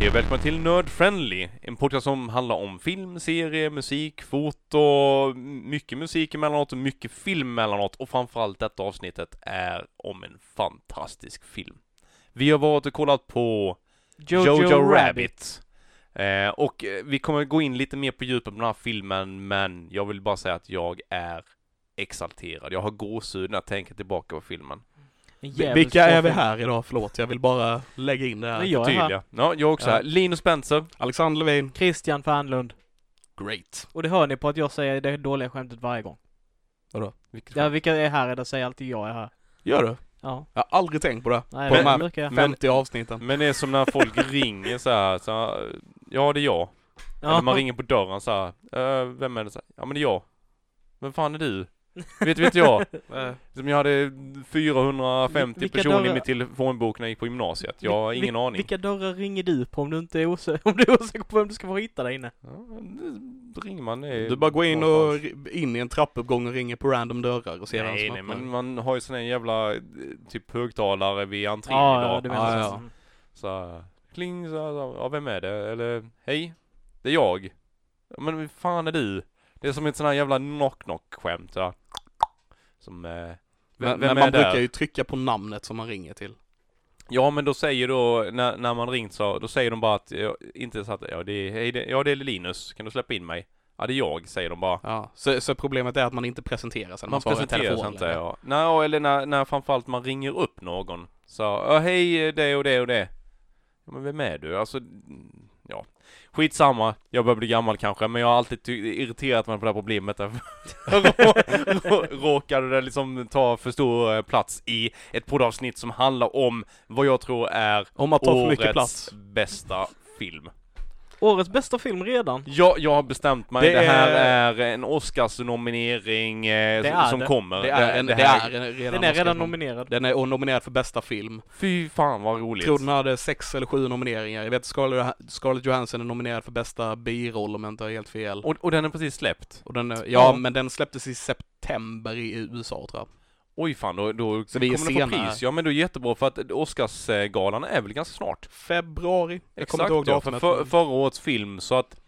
Hej och välkommen till Nerd Friendly, en podcast som handlar om film, serie, musik, foto, mycket musik emellanåt och mycket film emellanåt och framförallt detta avsnittet är om en fantastisk film. Vi har varit och kollat på Jojo, Rabbit. Eh, och eh, vi kommer gå in lite mer på djupet på den här filmen, men jag vill bara säga att jag är exalterad. Jag har gåshud när jag tänker tillbaka på filmen. Vilka är vi här idag? Förlåt, jag vill bara lägga in det här. Men jag är här. Ja, jag också Ja. här. Linus Spencer. Alexander Levin. Christian Fernlund. Great. Och det hör ni på att jag säger det dåliga skämtet varje gång. Vilket Ja, vilka är här idag säger alltid jag är här. Gör du? Ja. Jag har aldrig tänkt på det. Nej, På de här brukar jag. men- 50 avsnitten. Men det är som när folk ringer så här, så här, ja det är jag. Eller man ringer på dörren så här, "Eh, vem är det? Så här, ja men det är jag. Vem fan är du? vet, vet jag. Som jag hade 450 Vilka personer i dörrar- min telefonbok när jag gick på gymnasiet. Jag har ingen vil- aning. Vilka dörrar ringer du på om du inte är osäker, om du är osäker på vem du ska få hitta där inne? Ja, det ringer man. Det är Du bara går in och in i en trappuppgång och ringer på random dörrar och ser Nej, nej, men man har ju sån här jävla eh, typ högtalare vid entrén Ja, idag. ja, du menar Ja, så. ja. Mm. Så kling så så ja vem är det? Eller hej, det är jag. Ja, Men vem fan är du? Det är som ett sån här jävla knock-knock skämt så här. Som, eh, vem, Men, men man brukar ju trycka på namnet som man ringer till. Ja men då säger då, när, när man ringt så, då säger de bara att, ja, inte så att, ja det är, hej, det, ja det är Linus, kan du släppa in mig? Ja det är jag, säger de bara. Ja, så, så problemet är att man inte presenterar sig när man, Man presenterar sig inte, eller? ja. Nej, eller när, när framförallt man ringer upp någon. Så, ja hej, det och det och det. Ja, men vem är du? Alltså, ja. Skitsamma, jag börjar bli gammal kanske, men jag har alltid irriterat mig på det här problemet. Råkade det liksom ta för stor eh, plats i ett poddavsnitt som handlar om vad jag tror är Om att ta för mycket plats. bästa film. Årets bästa film redan. Ja, jag har bestämt mig. Det Det, här är- är en Oscarsnominering eh, Det som- är som det. kommer. Det är, en, det, här- är en, redan Den är redan nominerad. Den är nominerad för bästa film. Fy fan vad roligt. Jag tror den hade sex eller sju nomineringar. Jag vet Scarlett, Scarlett Johansson är nominerad för bästa biroll om jag inte har helt fel. Och, och den är precis släppt. Och den, är- ja, Ja. men den släpptes i september i USA tror jag. Oj fan, då, då Så kommer den få pris. Ja men då är det jättebra för att Oscarsgalan är väl ganska snart. Februari. Jag kommer inte ihåg ja, för, för, förra årets film så att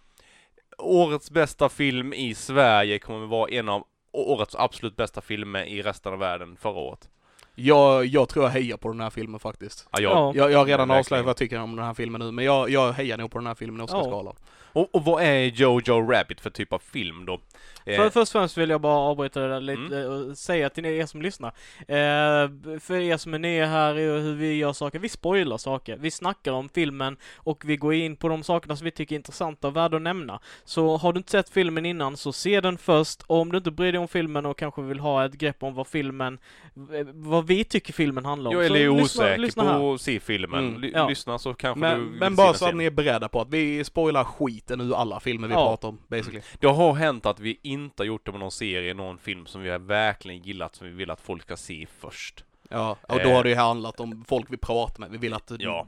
årets bästa film i Sverige kommer vara en av årets absolut bästa filmer i resten av världen förra året. jag, jag tror jag hejar på den här filmen faktiskt. Ja, jag, Ja. Jag, jag har redan avslöjat vad jag tycker om den här filmen nu, men jag, jag hejar nog på den här filmen i Oscarsgalan. Och, och vad är Jojo Rabbit för typ av film då? Eh, För, först och främst vill jag bara avbryta det där lite Mm. och säga till er som lyssnar. Eh, för er som är nya här i hur vi gör saker, vi spoilar saker. Vi snackar om filmen och vi går in på de sakerna som vi tycker är intressanta och värda att nämna. Så har du inte sett filmen innan så se den först och om du inte bryr dig om filmen och kanske vill ha ett grepp om vad filmen, eh, vad vi tycker filmen handlar om. jag är lyssna- osäker lyssna här. på att se filmen. Mm. Ja. Lyssna så kanske Men, du men bara så att ni är beredda på att vi spoilar skiten ur alla filmer vi Ja. pratar om, basically. Det har hänt att vi inte har gjort det med någon serie, någon film som vi har verkligen gillat, som vi vill att folk ska se först. Ja, och då Eh. har det ju handlat om folk vi pratar med. Vi vill att Ja.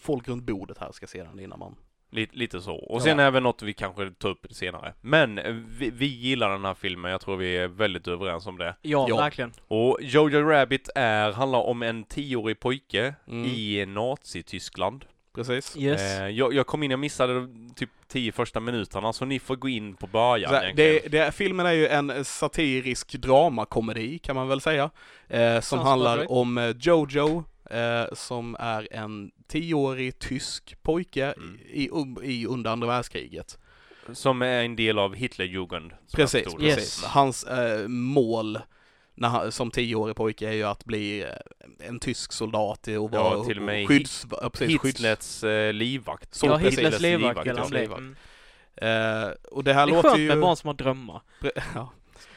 folk runt bordet här ska se den innan man... Lite, lite så. Och Ja. sen även något vi kanske tar upp senare. Men eh, vi, vi gillar den här filmen, jag tror vi är väldigt överens om det. Ja, Ja. verkligen. Och Jojo Rabbit är, handlar om en tioårig pojke Mm. i Nazityskland. Precis. Yes. Eh, jag, jag kom in, jag missade typ tio första minuterna, så ni får gå in på början Så det, det, filmen är ju en satirisk dramakomedi kan man väl säga. Eh, som handlar right. om eh, Jojo, eh, som är en tioårig tysk pojke Mm. i, i, under andra världskriget. Som är en del av Hitlerjugend. Precis, det. Yes. precis. Hans eh, mål när han, som tioårig pojke är ju att bli eh, en tysk soldat och vara Ja, till och med skydds... ja, precis, skydds Hitlers eh, livvakt. Så ja, precis. Hitlers livvakt livvakt, ja. Livvakt. Mm. eh, och det här Det är låter skönt ju... med barn som har drömmar. Ja.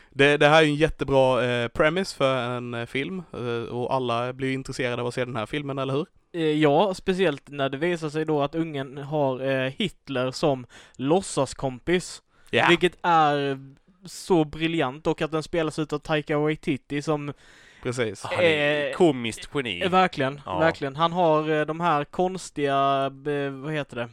Det, det här är ju en jättebra eh, premise för en eh, film eh, och alla blir ju intresserade av att se den här filmen, eller hur? Ja, speciellt när det visar sig då att ungen har eh, Hitler som låtsaskompis. Vilket är så briljant och att den spelas utav Taika Waititi som Precis. Han är Eh, komiskt geni. Eh, Verkligen, Ja. verkligen. Han har eh, de här konstiga, eh, vad heter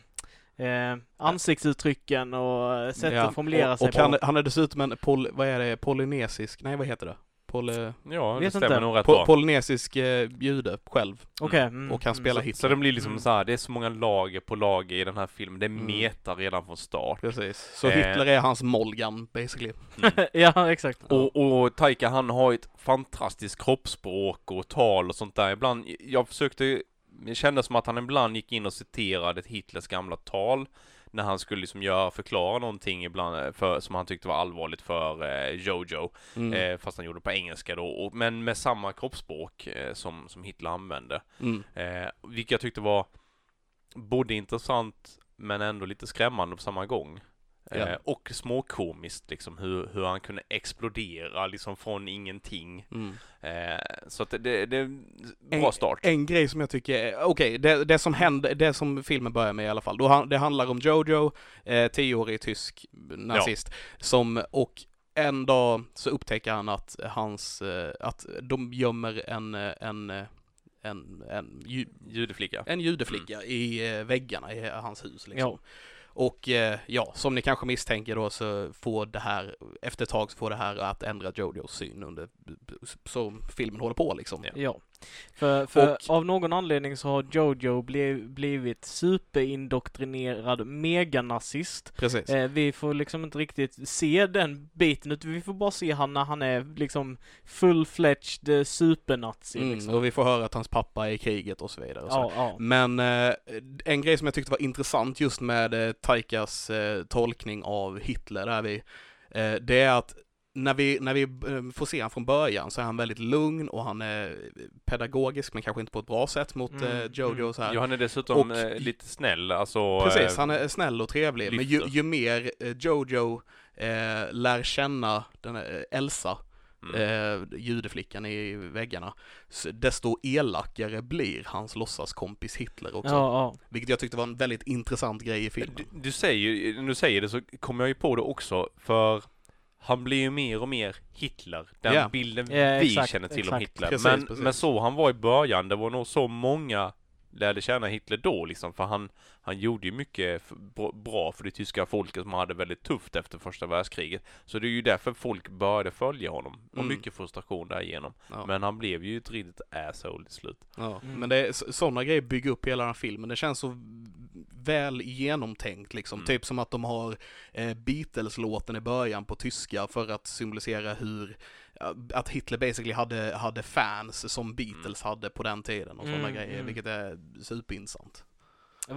det, eh, ansiktsuttrycken och eh, sätt Ja, att formulera och, sig och han, på. han är dessutom en, pol, vad är det, polynesisk, nej vad heter det? Pol, Ja, det Vet stämmer inte. nog rätt po, bra. polynesisk eh, jude själv. Okej. mm, och kan mm. spela Så, Hitler. så det blir liksom Mm. så här, det är så många lager på lager i den här filmen. Det är Mm. meta redan från start. Precis. Så Eh. Hitler är hans Molgan, basically. ja, exakt. Och, och Taika han har ett fantastiskt kroppsspråk och tal och sånt där. Ibland, jag försökte, det kändes som att han ibland gick in och citerade ett Hitlers gamla tal när han skulle liksom göra, förklara någonting ibland eh, för, som han tyckte var allvarligt för eh, Jojo. Mm. Eh, fast han gjorde det på engelska då, och, men med samma kroppsspråk eh, som, som Hitler använde. Mm. Eh, vilket jag tyckte var både intressant men ändå lite skrämmande på samma gång. Eh, Ja. och småkomiskt liksom hur, hur han kunde explodera liksom från ingenting. Mm. Eh, så att det, det, det är en bra start. En grej som jag tycker okej, det, det som händer, det som filmen börjar med i alla fall, då, han- det handlar om Jojo, eh, tioårig tysk nazist, som, och en dag så upptäcker han att hans, eh, att de gömmer en, eh, en, eh, en, en, ju, Judeflicka. en judeflicka i eh, väggarna i hans hus liksom. Ja. Och eh, ja, som ni kanske misstänker då så får det här, efter ett tag så får det här att ändra Jojos syn under, så filmen håller på liksom. Ja. Ja. För, för Och- av någon anledning så har Jojo bliv, blivit superindoktrinerad meganazist. Precis. Eh, vi får liksom inte riktigt se den biten, utan vi får bara se han när han är liksom full-fledged eh, supernazi. Mm, liksom. och vi får höra att hans pappa är i kriget och så vidare. Och så. Ja, ja. Men eh, en grej som jag tyckte var intressant just med eh, Taikas eh, tolkning av Hitler, där vi, eh, det är att när vi, när vi eh, får se han från början så är han väldigt lugn och han är pedagogisk men kanske inte på ett bra sätt mot Mm, eh, Jojo mm. och så här. Ja, han är dessutom Och- eh, lite snäll, alltså. Precis, han är snäll och trevlig. Men ju, lyfter. ju mer Jojo eh, lär känna den här Elsa, mm. eh, judeflickan i väggarna, desto elakare blir hans låtsaskompis Hitler också. Ja, ja. Vilket jag tyckte var en väldigt intressant grej i filmen. Du, du säger när du säger det så kommer jag ju på det också, för han blir ju mer och mer Hitler, den Ja. bilden Ja, vi exakt, känner till om exakt. Hitler. Precis, men, precis. men så han var i början, det var nog så många lärde känna Hitler då liksom, för han, han gjorde ju mycket bra- för det tyska folket som hade väldigt tufft efter första världskriget. Så det är ju därför folk började följa honom, och Mm. mycket frustration därigenom. Ja. Men han blev ju ett riktigt asshole till slut. Ja, Mm. men det är sådana grejer bygger upp hela den här filmen. Det känns så väl genomtänkt liksom. Mm. Typ som att de har eh, Beatles-låten i början på tyska för att symbolisera hur att Hitler basically hade, hade fans som Beatles hade på den tiden och sådana Mm, grejer, mm. vilket är superintressant.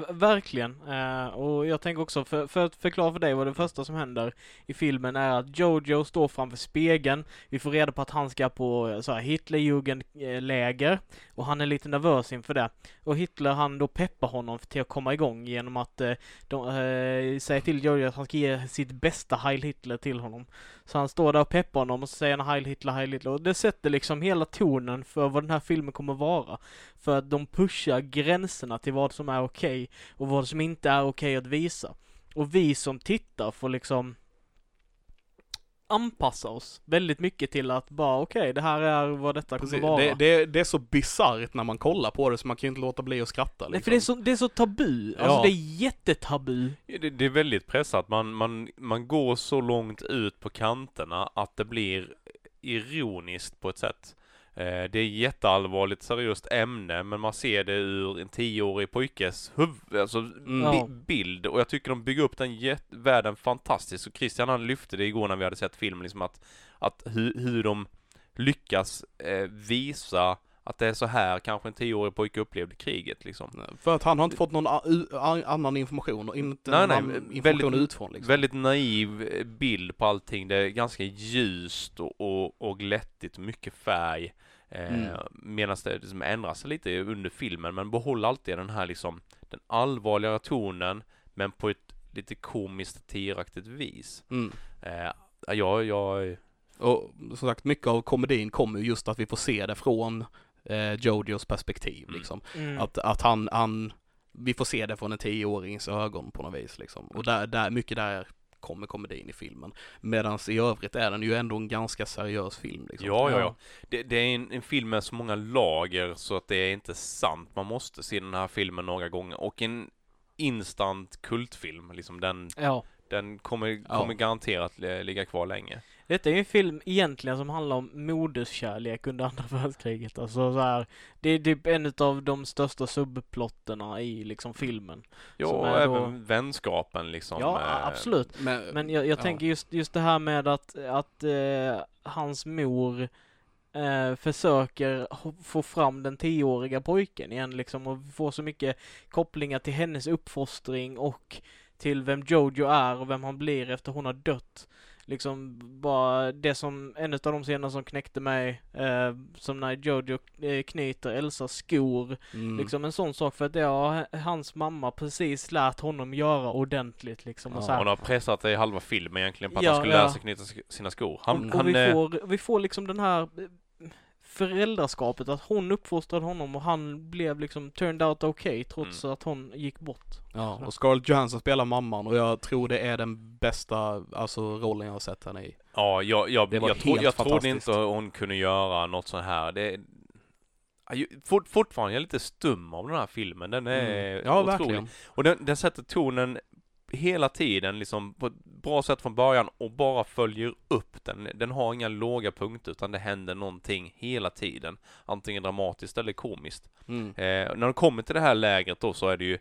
Verkligen. Eh, och jag tänker också, för, för att förklara för dig vad det första som händer i filmen är att Jojo står framför spegeln. Vi får reda på att han ska på eh, så här Hitlerjugendläger och han är lite nervös inför det. Och Hitler han då peppar honom till att komma igång genom att eh, de eh, säger till Jojo att han ska ge sitt bästa Heil Hitler till honom. Så han står där och peppar honom och så säger han Heil Hitler, Heil Hitler. Och det sätter liksom hela tonen för vad den här filmen kommer vara. För att de pushar gränserna till vad som är okej och vad som inte är okej att visa. Och vi som tittar får liksom anpassa oss väldigt mycket till att bara okej, det här är vad detta Precis. kommer vara. Det, det, det är så bisarrt när man kollar på det så man kan ju inte låta bli att skratta Nej, liksom. för det är, så, det är så tabu. Alltså Ja. det är jättetabu. Det, det är väldigt pressat. Man, man, man går så långt ut på kanterna att det blir ironiskt på ett sätt. Eh, det är jätteallvarligt seriöst ämne, men man ser det ur en tioårig pojkes huvud, alltså Mm. Ja. bi- bild. Och jag tycker de bygger upp den jätt- världen fantastiskt. Och Christian han lyfte det igår när vi hade sett filmen, liksom att, att hur, hur de lyckas eh, visa att det är så här kanske en tioårig pojke upplevde kriget liksom. För att han har inte fått någon a- u- a- annan information och inte Nej, någon nej, annan väldigt- information utifrån liksom. Väldigt naiv eh, bild på allting. Det är ganska ljust och, och, och glättigt, mycket färg. Eh, Mm. Medan det liksom ändrar sig lite under filmen, men behåller alltid den här liksom, den allvarligare tonen, men på ett lite komiskt satiraktigt vis. Mm. Eh, jag, jag, Och som sagt, mycket av komedin kommer ju just att vi får se det från eh, Jojos perspektiv Mm. liksom. Mm. Att, att han, han, vi får se det från en tioårings ögon på något vis liksom. Och där, där, mycket där kommer komedin i filmen. Medan i övrigt är den ju ändå en ganska seriös film. Liksom. Ja, ja, ja. Det, det är en, en, film med så många lager så att det är inte sant. Man måste se den här filmen några gånger och en instant kultfilm, liksom den, ja. Den kommer, kommer ja. garanterat ligga kvar länge. Detta är ju en film egentligen som handlar om moderskärlek under andra världskriget. Alltså så här, det är typ en av de största subplotterna i liksom filmen. Ja, och även vänskapen liksom. Ja, eh, absolut. Men, Men jag, jag ja. tänker just, just det här med att, att eh, hans mor eh, försöker få fram den tioåriga pojken igen liksom och få så mycket kopplingar till hennes uppfostring och till vem Jojo är och vem han blir efter hon har dött liksom bara det som, en av de scener som knäckte mig, eh, som när Jojo eh, knyter Elsas skor, mm. liksom en sån sak för att det har hans mamma precis lärt honom göra ordentligt liksom. Ja, och så här. Hon har pressat det i halva filmen egentligen på att ja, han skulle ja. lära sig knyta sina skor. Han, och, och han, vi, får, vi får liksom den här föräldraskapet, att hon uppfostrade honom och han blev liksom turned out okay trots mm. att hon gick bort. Ja, och Scarlett Johansson spelar mamman och jag tror det är den bästa, alltså rollen jag har sett henne i. Ja, jag, jag, jag, jag, tro, jag trodde inte hon kunde göra något så här. Det, fort, fortfarande jag är lite stum av den här filmen. Den är mm. Ja, otrolig. verkligen. Och den, den sätter tonen hela tiden liksom på ett bra sätt från början och bara följer upp den. Den har inga låga punkter utan det händer någonting hela tiden. Antingen dramatiskt eller komiskt. Mm. Eh, när de kommer till det här lägret då så är det ju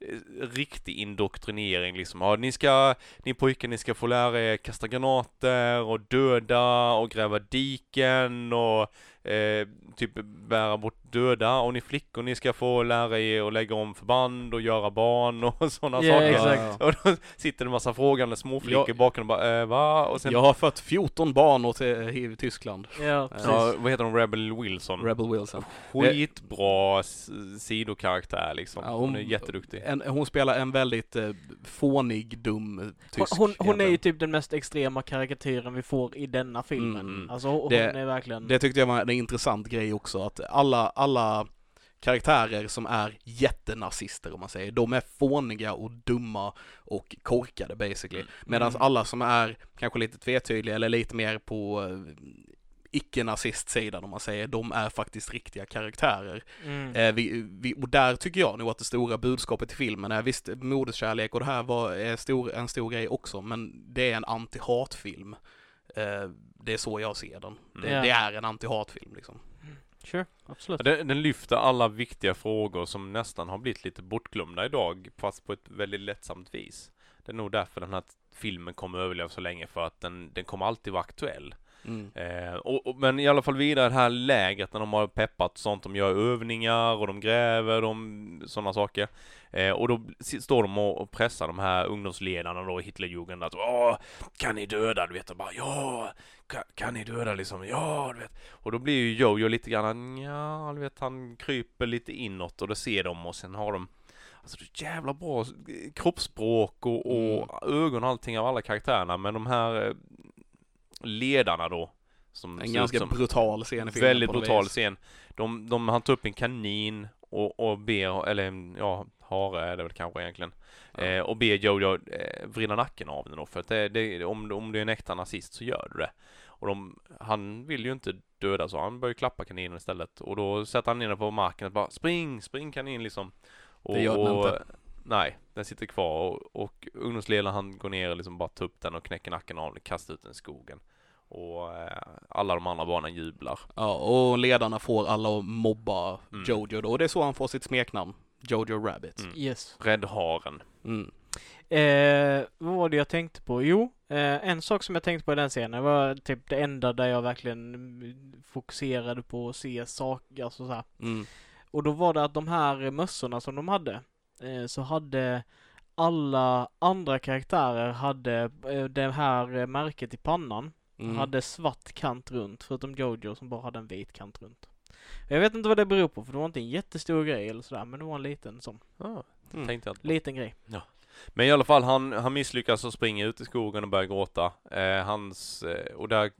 eh, riktig indoktrinering liksom. Ja, ni ska, ni pojkar, ni ska få lära er kasta granater och döda och gräva diken och eh, typ bära bort döda och ni flickor ni ska få lära er att lägga om förband och göra barn och sådana yeah, saker. Exakt. Och då sitter det en massa frågande småflickor bakom och bara äh, va? Och sen... Jag har fött 14 barn till i Tyskland. Ja, precis. Ja, vad heter hon? Rebel Wilson? Rebel Wilson. Skitbra sidokaraktär liksom. Ja, hon, hon, är jätteduktig. En, hon spelar en väldigt eh, fånig, dum tysk. Hon, hon, hon är ju typ den mest extrema karikatyren vi får i denna filmen. Mm. Alltså hon det, är verkligen... Det tyckte jag var en intressant grej också, att alla, alla karaktärer som är jättenazister om man säger, de är fåniga och dumma och korkade basically. Mm. Medan mm. alla som är kanske lite tvetydliga eller lite mer på eh, icke-nazist-sidan om man säger, de är faktiskt riktiga karaktärer. Mm. Eh, vi, vi, och där tycker jag nog att det stora budskapet i filmen är, visst, moderskärlek och det här var är stor, en stor grej också, men det är en anti-hatfilm. Det är så jag ser den. Det, mm. det är en anti-hatfilm liksom. Sure, absolut. Den, den, lyfter alla viktiga frågor som nästan har blivit lite bortglömda idag, fast på ett väldigt lättsamt vis. Det är nog därför den här filmen kommer överleva så länge, för att den, den kommer alltid vara aktuell. Mm. Eh, och, och, men i alla fall vidare det här lägret när de har peppat sånt, de gör övningar och de gräver, de, sådana saker. Eh, och då står de och pressar de här ungdomsledarna då, Hitlerjugend, att Åh, kan ni döda? Du vet, och bara ja, kan, kan ni döda liksom? Ja, du vet. Och då blir ju Jojo lite grann, ja, du vet, han kryper lite inåt och då ser de och sen har de Alltså det är jävla bra kroppsspråk och, och mm. ögon och allting av alla karaktärerna men de här eh, ledarna då. Som en ganska som, brutal scen i filmen. Väldigt brutal vis. scen. De, de, han tar upp en kanin och, och ber, eller ja, hare är det väl kanske egentligen. Ja. Eh, och ber Jojo eh, vrida nacken av den då, för att det, det, om, om du är en äkta nazist så gör du det. Och de, han vill ju inte döda så han börjar klappa kaninen istället. Och då sätter han ner den på marken och bara spring, spring kanin liksom. Och, det gör den inte. Nej, den sitter kvar och, och ungdomsledaren han går ner och liksom bara tar upp den och knäcker nacken av den, kastar ut den i skogen. Och eh, alla de andra barnen jublar. Ja, och ledarna får alla att mobba mm. Jojo då, och det är så han får sitt smeknamn. Jojo Rabbit. Mm. Yes. Räddharen. Mm. Eh, vad var det jag tänkte på? Jo, eh, en sak som jag tänkte på i den scenen var typ det enda där jag verkligen fokuserade på att se saker, alltså så mm. Och då var det att de här mössorna som de hade, så hade alla andra karaktärer hade eh, det här märket i pannan, mm. hade svart kant runt, förutom Jojo som bara hade en vit kant runt. Jag vet inte vad det beror på, för det var inte en jättestor grej eller sådär, men det var en liten sån. Ah, mm. tänkte jag Liten grej. Ja. Men i alla fall, han, han misslyckas och springer ut i skogen och börjar gråta. Eh, hans, eh, och där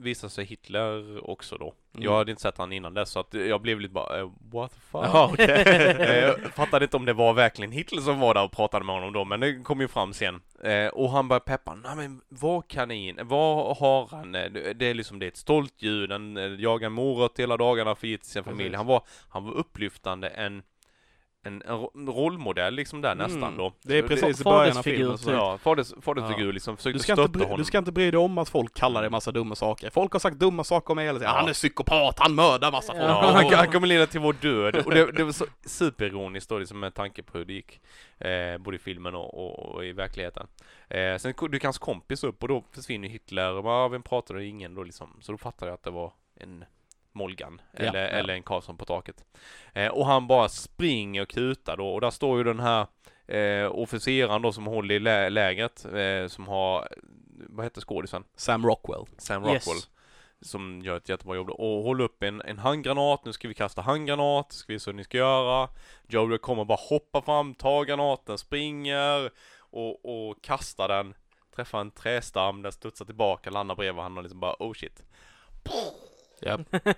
visar sig Hitler också då. Mm. Jag hade inte sett han innan dess så att jag blev lite bara, eh, what the fuck? Jaha, okej. Eh, jag fattade inte om det var verkligen Hitler som var där och pratade med honom då, men det kom ju fram sen. Eh, och han börjar peppa, nej men vad kanin, vad har han? Eh, Det är liksom, det är ett stolt djur, den jagar morot hela dagarna för sin familj. Han var, han var upplyftande, en, en, en ro- rollmodell liksom där nästan Mm. då. Det är precis i början av filmen. typ. Så. Ja, faders, fadersfigur Ja. liksom, Du försökte ska, stötta inte bry, honom. du ska inte bry dig om att folk kallar dig massa dumma saker. Folk har sagt dumma saker om mig hela tiden. Ja. Han är psykopat, han mördar massa folk. Ja. Ja, han, han kommer leda till vår död. Och det, det var så superironiskt då liksom med tanke på hur det gick. Eh, både i filmen och, och, och i verkligheten. Eh, sen dyker hans kompis upp och då försvinner Hitler och bara, "Ja, vem pratade? Ingen då liksom. Så då fattar jag att det var en Molgan. Ja, eller, ja. eller en Karlsson på taket. Eh, och han bara springer och kutar då. Och där står ju den här eh, officeraren då som håller i lä- lägret. Eh, som har, vad heter skådisen? Sam Rockwell. Sam Yes. Rockwell. Som gör ett jättebra jobb då. Och håller upp en, en handgranat. Nu ska vi kasta handgranat. Ska vi se hur ni ska göra. Joe kommer bara hoppa fram, tar granaten, springer och, och kastar den. Träffar en trästam, den studsar tillbaka, landar bredvid honom och liksom bara oh shit. Ja.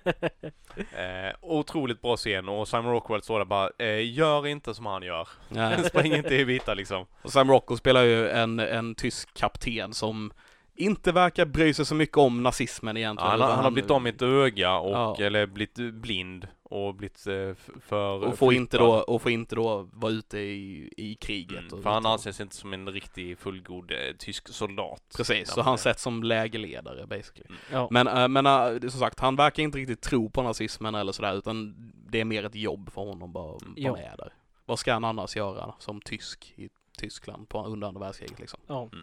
Eh, otroligt bra scen och Simon Rockwell står där bara eh, gör inte som han gör. Ja. Spring inte i vita liksom. Och Sam Rockwell spelar ju en, en tysk kapten som inte verkar bry sig så mycket om nazismen Ja, egentligen. han, har- utan han har blivit med ett öga och, Ja. eller blivit blind och blivit eh, för och får inte då, och får inte då vara ute i, i kriget. Mm, och för han anses inte som en riktig fullgod eh, tysk soldat. Precis, så han sätts som lägerledare basically. Ja. Men, äh, men äh, som sagt, han verkar inte riktigt tro på nazismen eller sådär, utan det är mer ett jobb för honom bara att vara Ja. med där. Vad ska han annars göra som tysk i Tyskland på, under andra världskriget liksom? Ja. Eh,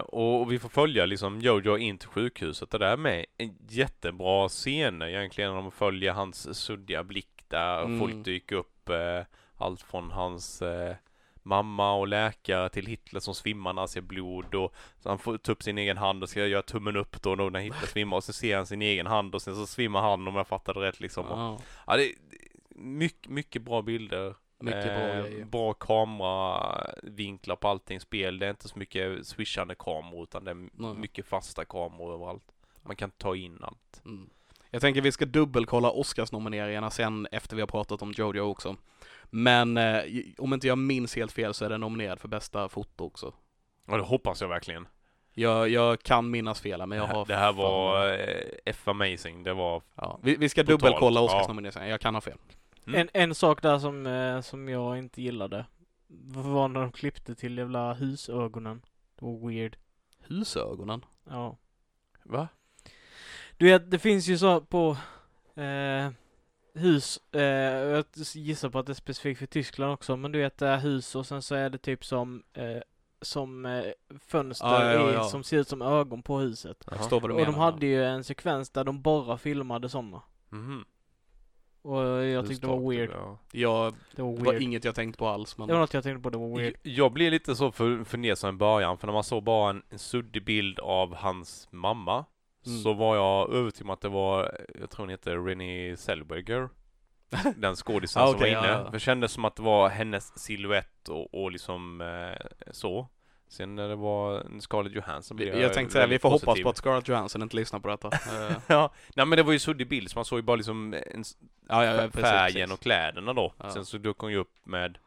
och vi får följa liksom Jojo in till sjukhuset. Det där med en jättebra scen egentligen. När man följer hans suddiga blick där. Mm. Folk dyker upp. Eh, allt från hans eh, mamma och läkare till Hitler som svimmar när han ser blod. Och, han får ta upp sin egen hand och ska göra tummen upp då, när Hitler svimmar. Och så ser han sin egen hand och sen så svimmar han om jag fattar det rätt liksom. Och, Ja, ja, det är mycket, mycket bra bilder. Mycket bra Eh, grejer. Bra kameravinklar på allting spel. Det är inte så mycket swishande kameror utan det är Nej. mycket fasta kameror överallt. Man kan ta in allt. Mm. Jag tänker vi ska dubbelkolla Oscarsnomineringarna sen efter vi har pratat om Jojo också. Men eh, om inte jag minns helt fel så är den nominerad för bästa foto också. Och det hoppas jag verkligen. Jag, jag kan minnas fel men jag det, här, har det här var eh, F amazing. Det var... Ja, vi, vi ska Totalt, dubbelkolla ja. Oscarsnomineringarna, jag kan ha fel. Mm. En, en sak där som, eh, som jag inte gillade var när de klippte till jävla husögonen. Det var weird. Husögonen? Ja. Va? Du vet, det finns ju så på eh, hus, eh, jag gissar på att det är specifikt för Tyskland också, men du vet det är hus och sen så är det typ som, eh, som eh, fönster Ja, ja, i- ja. som ser ut som ögon på huset. Jag förstår vad du Och menar. de hade ju en sekvens där de bara filmade sådana. Mhm. Och jag tyckte det var weird. Ja. Jag, Det var det var weird. inget jag tänkt på alls, men... Det var något jag tänkte på, det var weird. Jag, jag blev lite så för, fundersam i början, för när man såg bara en, en suddig bild av hans mamma, Mm. så var jag övertygad om att det var, jag tror hon heter Renée Zellweger. Den skådisen Ah, som var inne. ja, ja. För det kändes som att det var hennes silhuett och, och liksom eh, så. Sen när det var Scarlett Johansson blev Jag tänkte säga, vi får hoppas positiv. på att Scarlett Johansson inte lyssnar på detta. Eh, Ja, nej men det var ju suddig bild så man såg ju bara liksom en, ja, ja, precis, färgen precis. och kläderna då. Ja. Sen så dök hon ju upp med,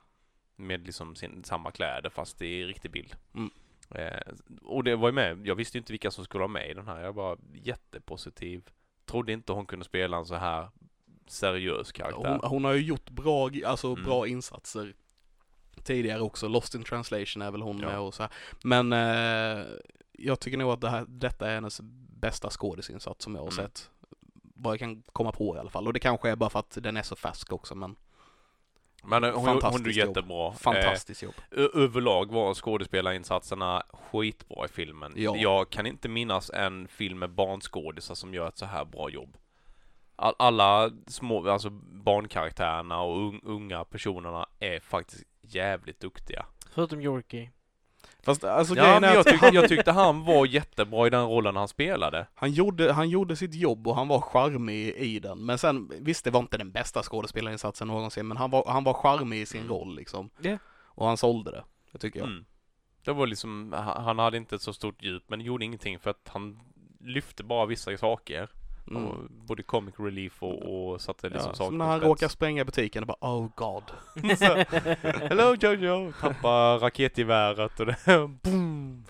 med liksom sin, samma kläder fast i riktig bild. Mm. Eh, och det var ju med, jag visste ju inte vilka som skulle vara med i den här. Jag var jättepositiv. Trodde inte hon kunde spela en så här seriös karaktär. Hon, hon har ju gjort bra, alltså Mm. bra insatser tidigare också. Lost in translation är väl hon Ja. med och så här. Men eh, jag tycker nog att det här, detta är hennes bästa skådisinsats som jag har Mm. sett. Vad jag kan komma på i alla fall. Och det kanske är bara för att den är så färsk också men Men eh, hon, hon gjorde jättebra. fantastiskt jobb. Eh, överlag var skådespelarinsatserna skitbra i filmen. Ja. Jag kan inte minnas en film med barnskådisar som gör ett så här bra jobb. All, alla små, alltså barnkaraktärerna och un, unga personerna är faktiskt jävligt duktiga. Förutom Yorkie. Fast alltså Ja, grejen men är jag, han, jag tyckte han var jättebra i den rollen han spelade. han, gjorde, han gjorde sitt jobb och han var charmig i den. Men sen, visst det var inte den bästa skådespelarinsatsen någonsin men han var, han var charmig i sin Mm. roll liksom. Ja. Och han sålde det. Det tycker jag. Mm. Det var liksom, ha- han hade inte ett så stort djup men gjorde ingenting för att han lyfte bara vissa saker. Mm. Och både comic relief och, och satte liksom Ja, saker som när han råkar spränga butiken och bara oh god. Så, Hello Jojo! Tappar raketgeväret och det boom!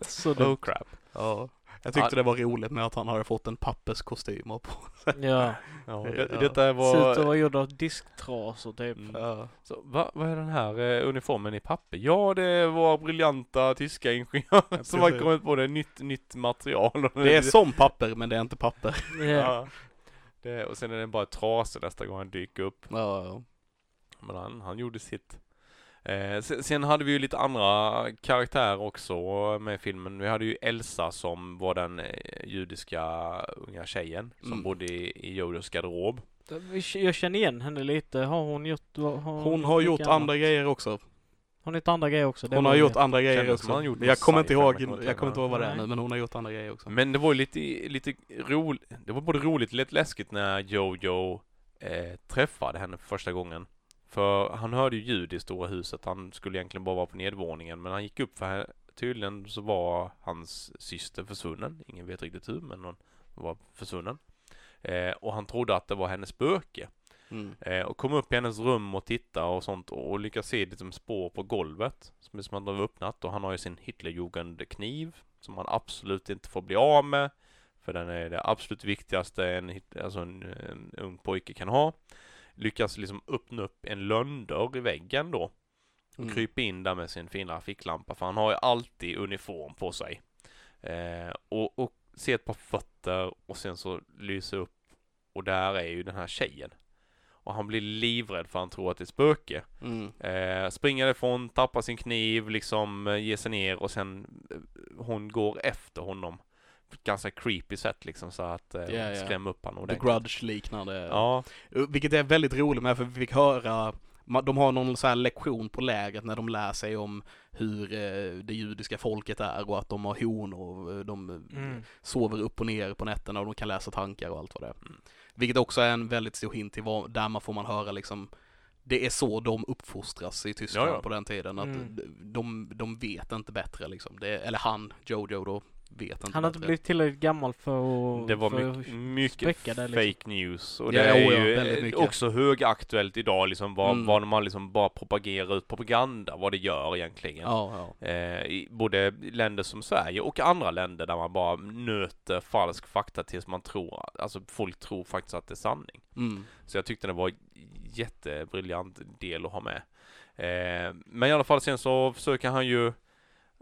Så Oh crap. Ja. Jag tyckte Ja. det var roligt med att han hade fått en papperskostym och på. ja. Ja, Ja. det, detta Ser ut var... att vara gjord av disktrasor typ. Mm. Ja. Så, va, vad är den här eh, uniformen i papper? Ja, det var briljanta tyska ingenjörer som har kommit på det. Nytt, nytt material. Det är som papper men det är inte papper. Ja. Ja. Det, och sen är den bara trasig nästa gång han dyker upp. Ja, ja. Men han, han gjorde sitt. Eh, sen, sen hade vi ju lite andra karaktärer också med filmen. Vi hade ju Elsa som var den eh, judiska unga tjejen som Mm. bodde i, i Jojos garderob. Jag känner igen henne lite. Har hon gjort... Har Hon har mycket gjort annat? andra grejer också. Hon har gjort andra grejer också. det Hon har gjort andra grejer också. han gjort Jag kommer inte ihåg, jag kommer inte ihåg vad det är nu men hon har gjort andra grejer också. Men det var ju lite, lite roligt. Det var både roligt och lite läskigt när Jojo eh, träffade henne för första gången. För han hörde ju ljud i stora huset. Han skulle egentligen bara vara på nedvåningen. Men han gick upp för. Tydligen så var hans syster försvunnen. Ingen vet riktigt hur, men hon var försvunnen. Eh, och han trodde att det var hennes spöke. Mm. Eh, och kom upp i hennes rum och tittade och sånt och lyckas se liksom spår på golvet som som att de har öppnat och han har ju sin Hitlerjugendkniv som han absolut inte får bli av med för den är det absolut viktigaste en, alltså en, en ung pojke kan ha. Lyckas liksom öppna upp en lönndörr i väggen då och Mm. krypa in där med sin fina ficklampa för han har ju alltid uniform på sig. Eh, och, och se ett par fötter och sen så lyser upp och där är ju den här tjejen. Och han blir livrädd för han tror att det är ett spöke. Mm. Eh, springer ifrån, tappar sin kniv, liksom eh, ger sig ner och sen eh, hon går efter honom. Ganska creepy sätt liksom så att eh, Ja, ja. skrämma upp honom The ordentligt. Grudge-liknande. Ja, Vilket är väldigt roligt med för vi fick höra de har någon så här lektion på lägret när de lär sig om hur eh, det judiska folket är och att de har honor och eh, de eh, Mm. sover upp och ner på nätterna och de kan läsa tankar och allt vad det är. Mm. Vilket också är en väldigt stor hint till vad, där man får man höra liksom det är så de uppfostras i Tyskland Ja, ja. på den tiden. Att Mm. de, de vet inte bättre liksom. Det, eller han, Jojo då, vet inte Han har inte blivit tillräckligt gammal för att... det var mycket, mycket fake liksom. news och Ja, det är ja, ju också högaktuellt idag liksom vad, Mm. vad man liksom bara propagerar ut propaganda, vad det gör egentligen. Ja, ja. Eh, i både länder som Sverige och andra länder där man bara nöter falsk fakta tills man tror, alltså folk tror faktiskt att det är sanning. Mm. Så jag tyckte det var jättebriljant del att ha med. Eh, men i alla fall sen så försöker han ju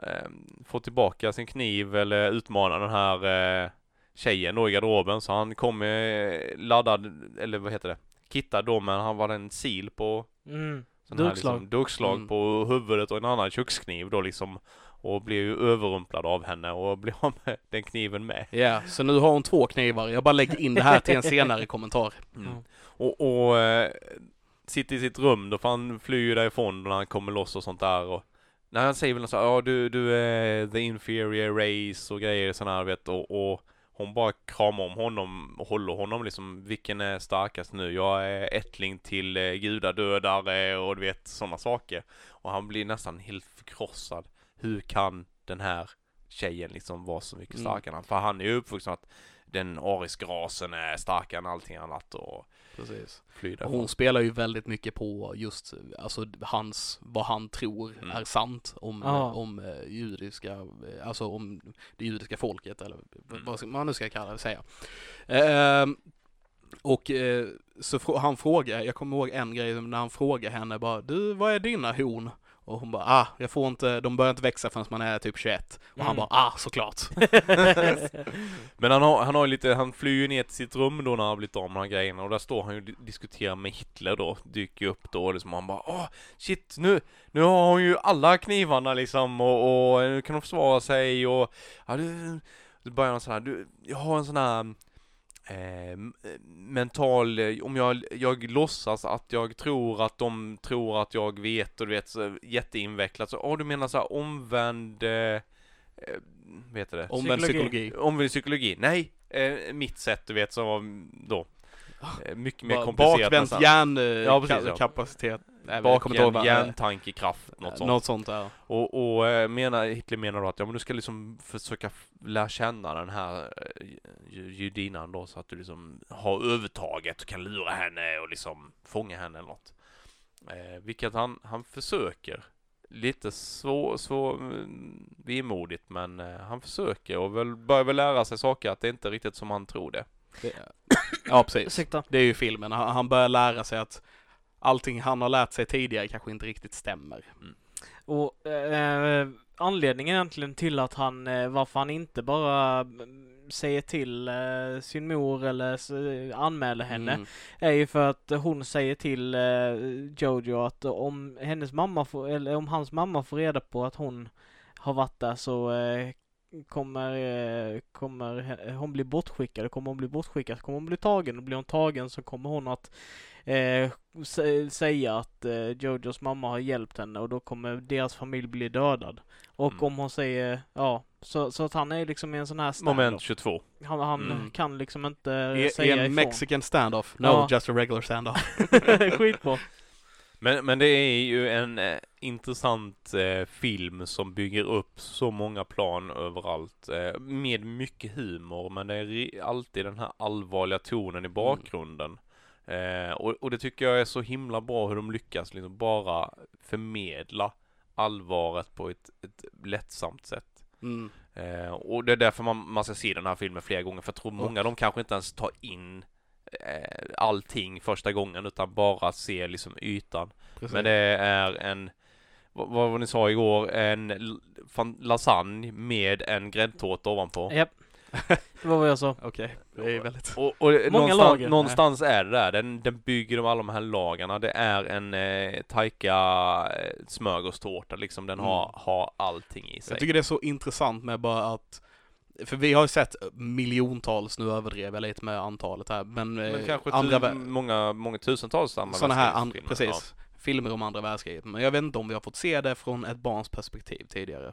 eh, få tillbaka sin kniv eller utmana den här eh, tjejen då i garderoben så han kom eh, laddad, eller vad heter det, kittad då men han var en sil på Mm. sån här Durkslag. Liksom, durkslag Mm. på huvudet och en annan kökskniv då liksom och blev ju överrumplad av henne och blev av med den kniven med. Ja, så nu har hon två knivar. Jag bara lägger in det här till en senare kommentar. Mm. Ja. Och, och eh, sitter i sitt rum då, för han flyr ju därifrån när han kommer loss och sånt där och när han säger väl något så ja du, du är the inferior race och grejer sådana här vet och, och hon bara kramar om honom och håller honom liksom, vilken är starkast nu? Jag är ättling till eh, gudadödare och du vet sådana saker. Och han blir nästan helt förkrossad. Hur kan den här tjejen liksom vara så mycket Mm. starkare än han? För han är ju uppvuxen att den ariska rasen är starkare än allting annat och Precis. därifrån. hon spelar ju väldigt mycket på just, alltså hans, vad han tror Mm. är sant om, Ja. om eh, judiska, eh, alltså om det judiska folket eller Mm. vad man nu ska kalla det, säga. Ehm, och eh, så frå- han frågar, jag kommer ihåg en grej när han frågar henne bara, du vad är dina horn? Och hon bara, ah, jag får inte, de börjar inte växa förrän man är typ 21. Och han Mm. bara, ah, såklart. Men han har, han har ju lite, han flyr ju ner till sitt rum då när han har blivit av med de här grejerna och där står han ju och di- diskuterar med Hitler då, dyker upp då och liksom han bara åh shit nu, nu har hon ju alla knivarna liksom och, och nu kan hon försvara sig och ja du, då börjar han så här, du, jag har en sån här eh, m- eh, mental, eh, om jag, jag låtsas att jag tror att de tror att jag vet och du vet så jätteinvecklat så, åh du menar så här omvänd, eh, eh, vad heter det? Omvänd Psykologi. psykologi. Omvänd psykologi? Nej, eh, mitt sätt du vet som var då eh, mycket mer komplicerat. Bakvänt nästan. Ja, hjärnkapacitet. Nej, men jag kommer inte ihåg hjärntankekraft, något sånt. Något sånt där. Och, och eh, menar, Hitler menar då att ja, men du ska liksom försöka lära känna den här eh, ju- judinnan då så att du liksom har övertaget och kan lura henne och liksom fånga henne eller något. Eh, vilket han, han försöker. Lite så, så mm, vemodigt men eh, han försöker och väl, börjar väl lära sig saker att det inte är riktigt som han tror det. Det, ja, precis. Ursäkta. Det är ju filmen. Han, han börjar lära sig att allting han har lärt sig tidigare kanske inte riktigt stämmer. Och eh, anledningen egentligen till att han, eh, varför han inte bara mm, säger till eh, sin mor eller s- anmäler henne Mm. är ju för att hon säger till eh, Jojo att om hennes mamma får, eller om hans mamma får reda på att hon har varit där så eh, kommer, eh, kommer hon bli bortskickad, kommer hon bli bortskickad, kommer hon bli tagen och blir hon tagen så kommer hon att eh, sä- säga att eh, Jojos mamma har hjälpt henne och då kommer deras familj bli dödad. Och Mm. om hon säger, ja, så, så att han är liksom i en sån här stand Moment 22. Han, han Mm. kan liksom inte I, I säga en ifrån. Mexican standoff. No, Ja. just a regular standoff. Skitbra. Men, men det är ju en eh, intressant eh, film som bygger upp så många plan överallt. Eh, med mycket humor, men det är alltid den här allvarliga tonen i bakgrunden. Eh, och, och det tycker jag är så himla bra hur de lyckas liksom bara förmedla allvaret på ett, ett lättsamt sätt. Mm. Eh, och det är därför man, man ska se den här filmen flera gånger, för jag tror många av dem kanske inte ens tar in eh, allting första gången, utan bara ser liksom ytan. Precis. Men det är en, vad, vad ni sa igår, en lasagne med en gräddtårta ovanpå. Japp. Det var vad jag sa. Okej, det är väldigt... Och, och någonstans, lager. någonstans är det där, den, den bygger de alla de här lagarna. Det är en eh, taika eh, smörgåstårta liksom, den har, Mm. har allting i sig. Jag tycker det är så intressant med bara att för vi har ju sett miljontals, nu överdrev jag lite med antalet här, men, Men eh, kanske andra många, många tusentals andra sådana här, världskrigsfilmer. precis, filmer om andra världskriget. Men jag vet inte om vi har fått se det från ett barns perspektiv tidigare.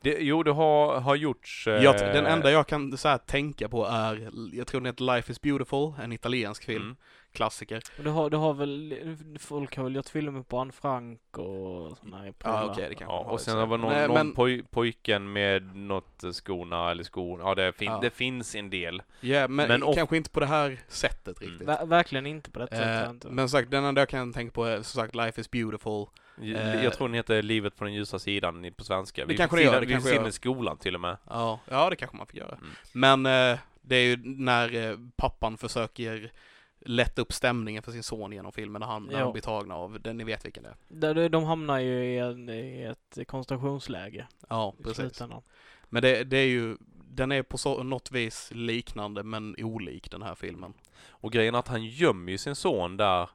Det, jo, det har, har gjorts... eh, Jag, den enda jag kan så här, tänka på är, jag tror den heter Life is beautiful, en italiensk film, Mm. klassiker. Och det har, det har väl, folk har väl gjort filmer på Anne Frank och sådana här Ja okej, det kanske Ja, har och sen sig. var någon, Nej, någon men, poj, pojken med något eh, skorna eller skor. Ja, det, fin, Ja. det finns en del. ja, men, men kanske inte på det här sättet Mm. riktigt. Ver- verkligen inte på Eh, sättet. inte. men sagt, den enda jag kan tänka på är som sagt Life is beautiful. Eh, Jag tror den heter Livet på den ljusa sidan på svenska. Det kanske det gör, det vi kanske gör. i skolan till och med. Ja, ja det kanske man får göra. Mm. Men eh, det är ju när eh, pappan försöker lätta upp stämningen för sin son genom filmen när han, när han blir tagna av, den, ni vet vilken det är. Där, de- de hamnar ju i, en, i ett koncentrationsläge Ja, precis. slutändan. Men det, det är ju, den är på så, något vis liknande men olik den här filmen. Och grejen är att han gömmer ju sin son där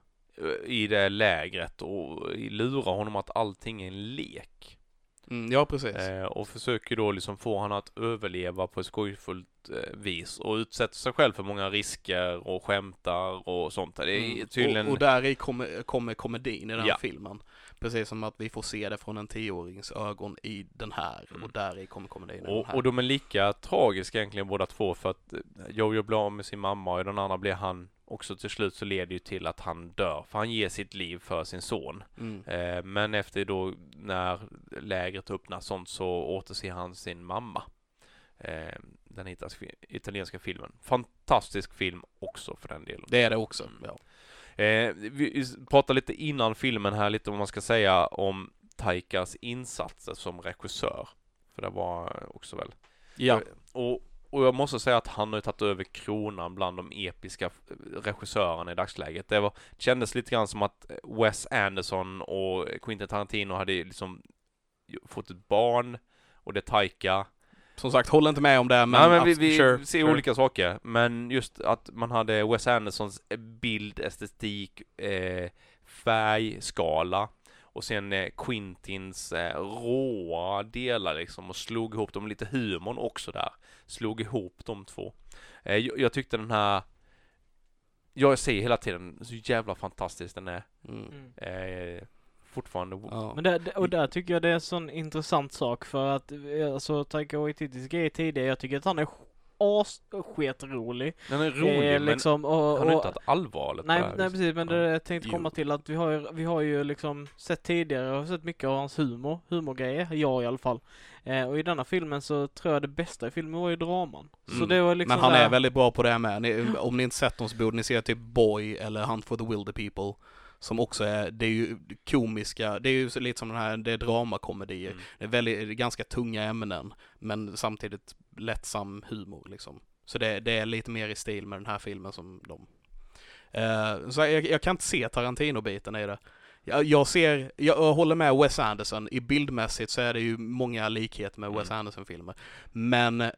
i det lägret och lurar honom att allting är en lek. Mm, ja, precis. Eh, och försöker då liksom få honom att överleva på ett skojfullt eh, vis och utsätter sig själv för många risker och skämtar och sånt. Det är Mm. tydligen... Och, och där i kommer, kommer komedin i den här Ja. filmen. Precis som att vi får se det från en tioårings ögon i den här. Mm. Och där i kommer komedin i den Och, här. och de är lika tragiska egentligen båda två för att eh, Jojo blir av med sin mamma och i den andra blir han också till slut så leder ju till att han dör för han ger sitt liv för sin son. Mm. Eh, men efter då när lägret öppnas sånt så återser han sin mamma. Eh, den italienska, filmen. Fantastisk film också för den delen. Det är det också. Mm. Ja. Eh, vi pratade lite innan filmen här lite om man ska säga om Taikas insatser som regissör. För det var också väl. ja. Och, och jag måste säga att han har ju tagit över kronan bland de episka f- regissörerna i dagsläget. Det var, kändes lite grann som att Wes Anderson och Quentin Tarantino hade liksom fått ett barn och det Taika. Som sagt, håll inte med om det, men, Men, men vi, vi sure, ser sure. olika saker. Men just att man hade Wes Andersons bild, estetik, eh, färgskala och sen eh, Quintins eh, råa delar liksom och slog ihop dem, lite humorn också där. Slog ihop de två. Eh, jag, jag tyckte den här jag säger hela tiden så jävla fantastisk den är. Mm. Mm. Eh, fortfarande. Ja. Men där, och där tycker jag det är en sån intressant sak för att, alltså Taika Waititis grej tidigare, jag tycker att han är assketrolig. Den är rolig, Eh, men liksom, och, han har och, inte tagit allvarligt Nej, här nej precis, men det Ja. jag tänkte komma till att vi har ju, vi har ju liksom sett tidigare, jag har sett mycket av hans humor, humorgrejer, jag i alla fall. Eh, och i denna filmen så tror jag det bästa i filmen var ju draman. Så Mm. det var liksom Men han där, är väldigt bra på det här med. Ni, om ni inte sett dem så borde ni se typ Boy eller Hunt for the Wilder People. Som också är, det är ju komiska, det är ju lite som den här, det är dramakomedier. Mm. Det är väldigt, ganska tunga ämnen, men samtidigt lättsam humor liksom. Så det, det är lite mer i stil med den här filmen som de. Eh, så jag, jag kan inte se Tarantino-biten i det. Jag, jag ser, jag håller med Wes Anderson, i bildmässigt så är det ju många likheter med Wes Mm. Anderson-filmer. Men eh,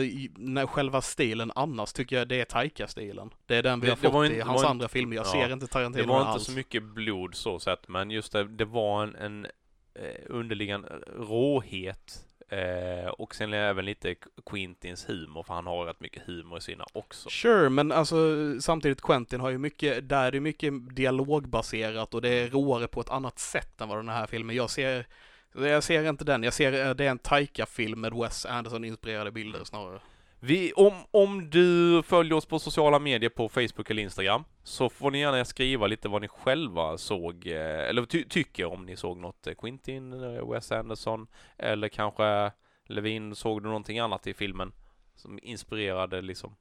i- när själva stilen annars tycker jag det är Taika-stilen. Det är den vi Det- har det fått i hans andra filmer. Jag ja. ser inte Tarantino Det var inte alls. så mycket blod så sett, men just det, det var en, en eh, underliggande råhet eh, och sen även lite Quintins humor, för han har rätt mycket humor i sina också. Sure, men alltså samtidigt Quentin har ju mycket, där är det mycket dialogbaserat och det är råare på ett annat sätt än vad den här filmen. Jag ser, jag ser inte den, jag ser eh, det är en Taika-film med Wes Anderson-inspirerade bilder snarare. Vi, om, om du följer oss på sociala medier på Facebook eller Instagram så får ni gärna skriva lite vad ni själva såg, eh, eller ty, tycker om ni såg något Quintin, eh, Wes Anderson eller kanske Levin, såg du någonting annat i filmen som inspirerade liksom?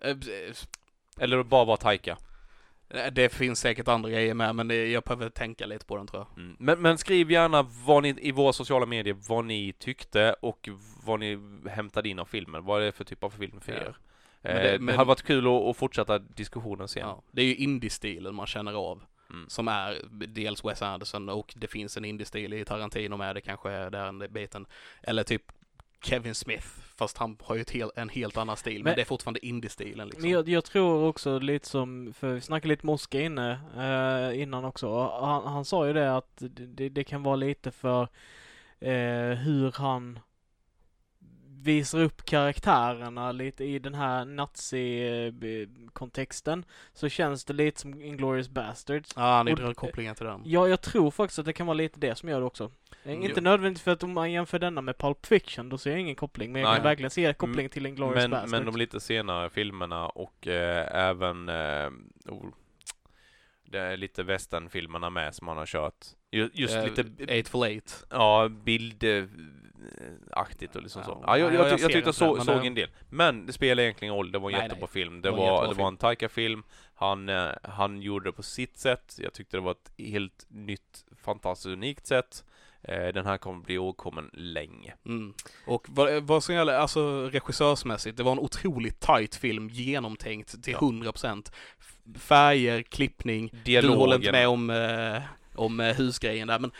Eh, eller bara var Taika? Eh, Det finns säkert andra grejer med, men det, jag behöver tänka lite på den tror jag. Mm. Men, men skriv gärna vad ni, i våra sociala medier vad ni tyckte och vad ni hämtade in av filmen. Vad är det för typ av film för Ja. er? Men Eh, det- det, men- hade varit kul att, att fortsätta diskussionen sen. Ja, det är ju indie-stilen man känner av. Mm. Som är dels Wes Anderson och det finns en indie-stil i Tarantino med, det kanske är den biten. Eller typ Kevin Smith, fast han har ju hel, en helt annan stil, men, Men- det är fortfarande indie-stilen liksom. Men jag, jag tror också lite som, för vi snackade lite med Oskar inne eh, innan också. Han, han sa ju det att det, det, det kan vara lite för eh, hur han visar upp karaktärerna lite i den här nazi-kontexten. Så känns det lite som Inglourious Basterds. Ja, han Och- drar kopplingen till den. Ja, jag tror faktiskt att det kan vara lite det som gör det också. Eh, Mm. Inte nödvändigtvis för att om man jämför denna med Pulp Fiction, då ser jag ingen koppling. Men jag Nej. kan verkligen se koppling till Inglourious Men, Basterds. men de lite senare filmerna och eh, även eh, oh, det är lite westernfilmerna med som han har kört. Ju- Just Eh, lite Eightful Eight. Ja, bildaktigt och liksom Ja. så. Ja, jag, Ja, jag, jag jag, tyckte jag så, såg det- en del. Men det spelar egentligen roll, det var en Nej, jättebra nej. film. Det Det var var, det var en Taika-film. Han, eh, han gjorde det på sitt sätt. Jag tyckte det var ett helt nytt, fantastiskt unikt sätt. Eh, Den här kommer bli åkommen länge. Mm. Och vad, vad som gäller, alltså regissörsmässigt, det var en otroligt tight film, genomtänkt till Ja. 100%. F- Färger, klippning, du håller inte Dialogen. med om, eh, om eh, husgrejen där, men.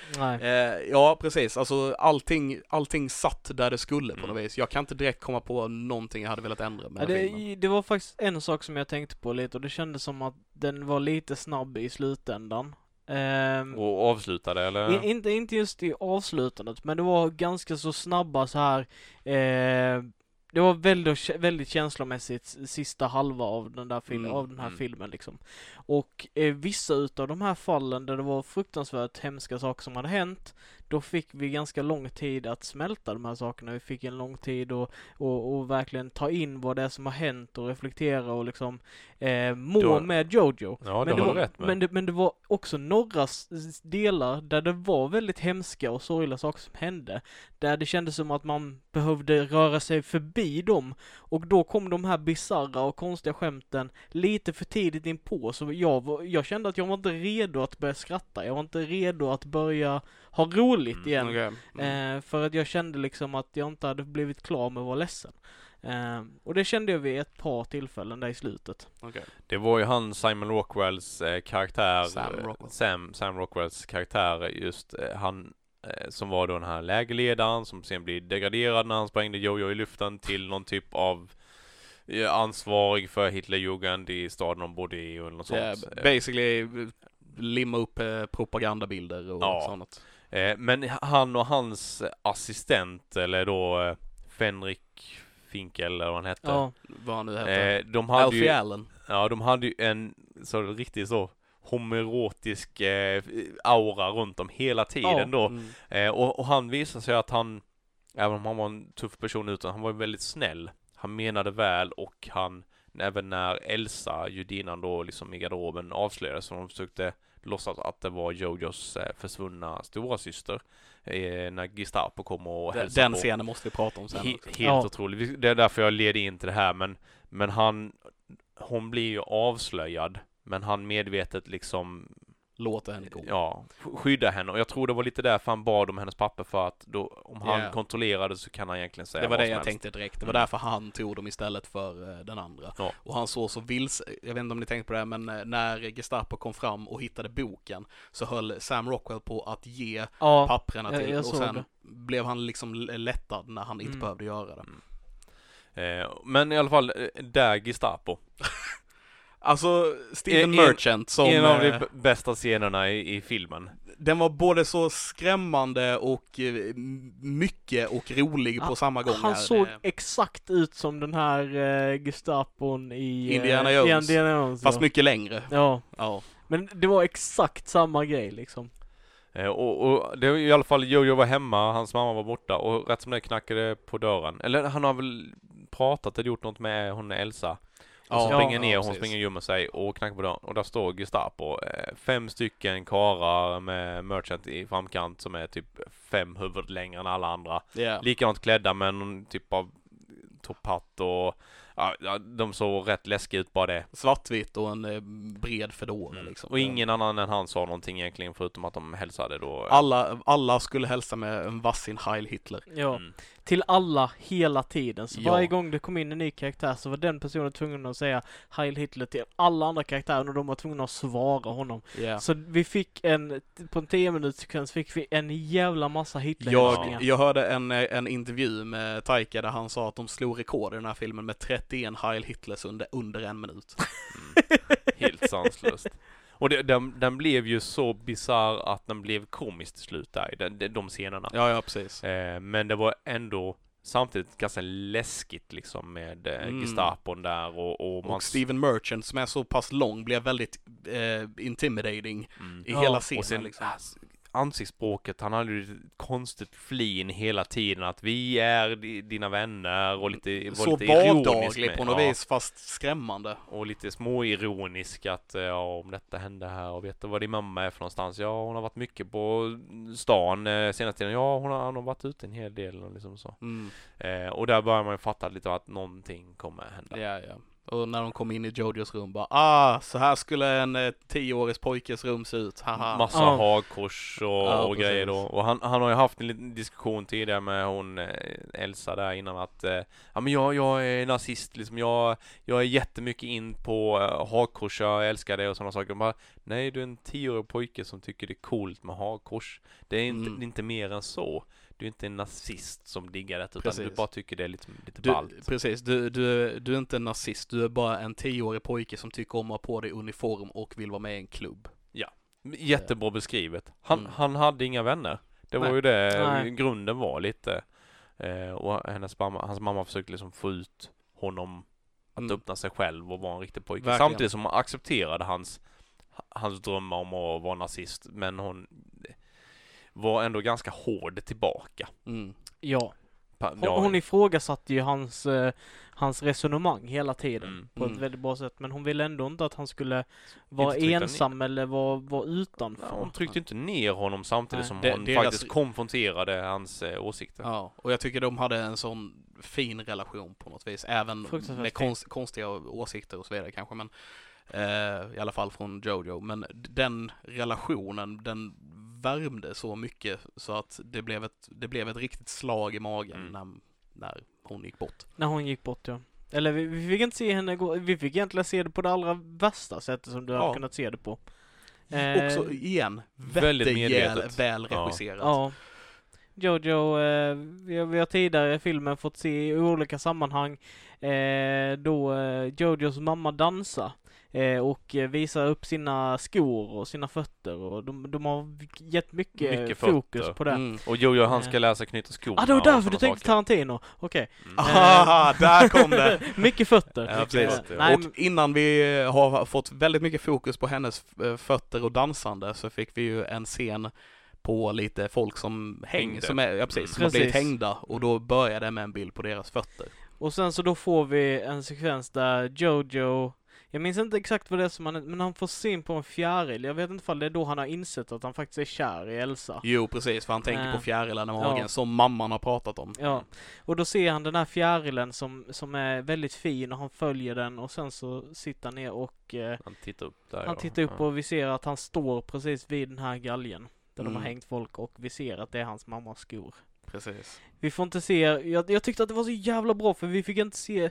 Eh, ja, precis. Alltså allting, allting satt där det skulle på Mm. något vis. Jag kan inte direkt komma på någonting jag hade velat ändra med Ja, filmen. det, det var faktiskt en sak som jag tänkte på lite och det kändes som att den var lite snabb i slutändan. Ehm, Och avslutade eller? inte, inte just i avslutandet, men det var ganska så snabba så här. Eh, det var väldigt, väldigt känslomässigt sista halva av den där filmen, Mm, av den här mm. filmen liksom. Och eh, vissa utav de här fallen där det var fruktansvärt hemska saker som hade hänt, då fick vi ganska lång tid att smälta de här sakerna. Vi fick en lång tid att och, och verkligen ta in vad det är som har hänt och reflektera och liksom eh, må Då- med Jojo. Ja, men, det har var, du rätt med. men, det, men det var också några delar där det var väldigt hemska och sorgliga saker som hände. Där det kändes som att man behövde röra sig förbi dem. Och då kom de här bizarra och konstiga skämten lite för tidigt in på. Så jag, var, jag kände att jag var inte redo att börja skratta. Jag var inte redo att börja ha roligt Mm, igen. Okej. Mm. Eh, för att jag kände liksom att jag inte hade blivit klar med att vara ledsen. Eh, och det kände jag vid ett par tillfällen där i slutet. Okej. Det var ju han Simon Rockwells eh, karaktär, Sam eh, Rockwell. Sam, Sam Rockwells karaktär, just eh, han eh, som var då den här lägerledaren som sen blir degraderad när han sprängde Jojo i luften till någon typ av ansvarig för Hitlerjugend i staden de bodde i och något är sånt. Basically limma upp propagandabilder och Ja. sånt. Eh, men han och hans assistent, eller då eh, Fenrik Finkel eller vad han hette. Ja, Vad han nu heter. Eh, de hade Alfie ju, Allen. ja de hade ju en så riktigt så homoerotisk eh, aura runt dem hela tiden Ja. då. Mm. Eh, och, och han visade sig att han, även om han var en tuff person utan han var väldigt snäll. han menade väl och han, även när Elsa, judinnan då liksom i garderoben avslöjades, så de försökte låtsas att det var Jojos eh, försvunna stora syster eh, när Gestapo kommer och Den, hälsar den på. scenen måste vi prata om sen. He- helt Ja. otroligt. Det är därför jag leder in till det här, men, men han, hon blir ju avslöjad, men han medvetet liksom Låter henne gå. ja, sk- skydda henne och jag tror det var lite därför han bad om hennes papper för att då, om han Ja. kontrollerade så kan han egentligen säga Det var vad det som jag helst. tänkte direkt. Det var Mm. därför han tog dem istället för eh, den andra. Ja. Och han såg så vilse, jag vet inte om ni tänkte på det, men eh, när Gestapo kom fram och hittade boken så höll Sam Rockwell på att ge Ja, papprena jag- till jag och såg sen det. blev han liksom lättad när han inte Mm. behövde göra det. Eh, men i alla fall, eh, där Gestapo. Alltså, Steven En- Merchant som... en av de eh, bästa scenerna i, i filmen. Den var både så skrämmande och eh, mycket och rolig på Han- samma gång. han här. såg Det- exakt ut som den här uh, Gestapon i eh, Indiana i Jones. Indiana Jones Fast ja. mycket längre. Ja, Ja. men det var exakt samma grej liksom. Eh, och, och det var i alla fall, Jojo var hemma, hans mamma var borta och rätt som det knackade på dörren. Eller han har väl pratat eller gjort något med hon Elsa. Och så Ja, springer ja, ner, hon precis. springer och gömmer sig och knackar på dörren. Och där står Gestapo. Eh, fem stycken karar med Merchant i framkant som är typ fem huvud längre än alla andra. Ja. Likadant klädda med någon typ av topphatt och ja, ja, de såg rätt läskiga ut bara det. Svartvitt och en eh, bred fedora Mm. liksom. Och ingen annan än han sa någonting egentligen förutom att de hälsade då. Alla, alla skulle hälsa med en vassin Heil Hitler. Ja, Mm. Till alla hela tiden. Så Ja. varje gång det kom in en ny karaktär så var den personen tvungen att säga Heil Hitler till alla andra karaktärer och de var tvungna att svara honom. Ja. Så vi fick en, på en 10 minuters sekvens fick vi en jävla massa Jag, Hitler-hälsningar. jag hörde en, en intervju med Taika där han sa att de slog rekord i den här filmen med 31 Heil Hitlers under, under en minut. Helt sanslöst. Och det, den, den blev ju så bizarr att den blev komisk till slut där, de, de, de scenerna. Ja, ja precis. Eh, men det var ändå samtidigt ganska läskigt liksom med eh, Mm. Gestapon där och, och man... Och Steven Merchant som är så pass lång blev väldigt eh, intimidating Mm. i Ja, hela scenen Och sen liksom. Ansiktsspråket, han hade ju ett konstigt flin hela tiden att vi är di- dina vänner och lite, var Så lite ironisk vardaglig med- på något ja, vis fast skrämmande. Och lite småironisk att eh, ja, om detta hände här och vet du vad din mamma är för någonstans? Ja, hon har varit mycket på stan eh, senaste tiden. Ja, hon har, hon har varit ute en hel del och liksom så. Mm. Eh, och där börjar man ju fatta lite att någonting kommer hända. Ja, ja. Och när de kom in i Jojos rum bara ah, så här skulle en eh, tioårig pojkes rum se ut, haha. Massa Ja. hagkors och, Ja, och grejer då. Och han, han har ju haft en liten diskussion tidigare med hon eh, Elsa där innan att eh, ja men jag, jag är nazist liksom. Jag, jag är jättemycket in på eh, hakkors, jag älskar det och sådana saker. Bara, Nej, du är en tioårig pojke som tycker det är coolt med hakkors. Det är inte, Mm. det är inte mer än så. Du är inte en nazist som diggar detta utan du bara tycker det är lite, lite Du, ballt. precis, du, du, du är inte en nazist, du är bara en tioårig pojke som tycker om att ha på dig uniform och vill vara med i en klubb. Jättebra beskrivet. Han, Mm. han hade inga vänner. Det var Nej. ju det Nej. grunden var lite. Eh, och hennes mamma, hans mamma försökte liksom få ut honom att Mm. öppna sig själv och vara en riktig pojke. Verkligen. Samtidigt som hon accepterade hans, hans drömmar om att vara nazist. Men hon var ändå ganska hård tillbaka. Mm. Ja. Pa- ja, hon ifrågasatte ju hans, eh, hans resonemang hela tiden. Mm. På Mm. ett väldigt bra sätt. Men hon ville ändå inte att han skulle vara trycka ner. ensam eller vara, vara utanför. Hon tryckte inte ner honom samtidigt Nej. som Det- hon deras- faktiskt konfronterade hans eh, åsikter. Ja, och jag tycker de hade en sån fin relation på något vis, även med konst, konstiga åsikter och så vidare kanske, men eh, i alla fall från Jojo. Men den relationen, den värmde så mycket så att det blev ett, det blev ett riktigt slag i magen Mm. när, när hon gick bort. När hon gick bort ja. Eller vi, vi fick inte se henne gå, vi fick egentligen se det på det allra värsta sättet som du Ja. hade kunnat se det på. Eh, Också igen, väldigt medvetet. väl Ja. regisserat. Ja. Jojo, eh, vi, har- vi har tidigare i filmen fått se i olika sammanhang eh, då eh, Jojos mamma dansa eh, och eh, visar upp sina skor och sina fötter och de, de har gett mycket, Mycket fokus fötter. på det. Mm. Och Jojo han ska Eh. lära sig knyta skorna Ah, det var och därför du tänkte saker. Tarantino. Okej. Mm. Ah, där kom det! mycket fötter. Ja, precis. Eh, nej, och innan vi har fått väldigt mycket fokus på hennes eh, fötter och dansande så fick vi ju en scen på lite folk som häng, Hängde. som är, ja precis, som har Precis. blivit hängda och då började det med en bild på deras fötter. Och sen så då får vi en sekvens där Jojo jag minns inte exakt vad det är som han, men han får syn på en fjäril. Jag vet inte ifall det är då han har insett att han faktiskt är kär i Elsa. Jo, precis, för han tänker Eh, på fjärilen i magen ja. som mamman har pratat om. Ja, och då ser han den här fjärilen som, som är väldigt fin och han följer den och sen så sitter han ner och eh, Han tittar upp där han tittar upp ja. och vi ser att han står precis vid den här galgen. Där de Mm. har hängt folk och vi ser att det är hans mammas skor. Precis. Vi får inte se, jag, jag tyckte att det var så jävla bra för vi fick inte se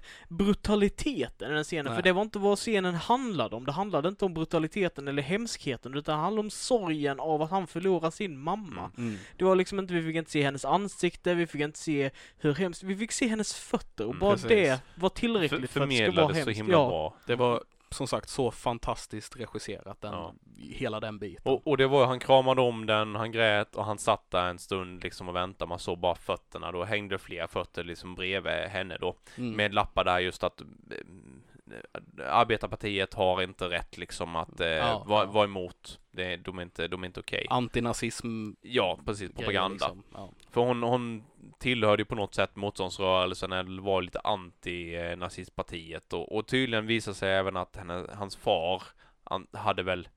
brutaliteten i den scenen, Nej. för det var inte vad scenen handlade om. Det handlade inte om brutaliteten eller hemskheten, utan det handlade om sorgen av att han förlorar sin mamma. Mm. Mm. Det var liksom inte, vi fick inte se hennes ansikte, vi fick inte se hur hemskt, vi fick se hennes fötter och Mm, bara precis. det var För, tillräckligt för, att det skulle vara förmedlades så hemskt. himla ja. bra. Det var som sagt så fantastiskt regisserat, den, Ja. hela den biten. Och, och det var han kramade om den, han grät och han satt där en stund liksom och väntade. Man såg bara fötterna. Då hängde fler fötter liksom bredvid henne då. Mm. Med lappar där just att Arbetarpartiet har inte rätt liksom att eh, Ja, vara ja. vara emot. Det, de är inte, de är inte okej. Antinazism Ja, precis. Propaganda. Liksom. Ja. För hon, hon tillhörde ju på något sätt motståndsrörelsen eller var lite anti-nazistpartiet och, och tydligen visade sig även att henne, hans far han hade väl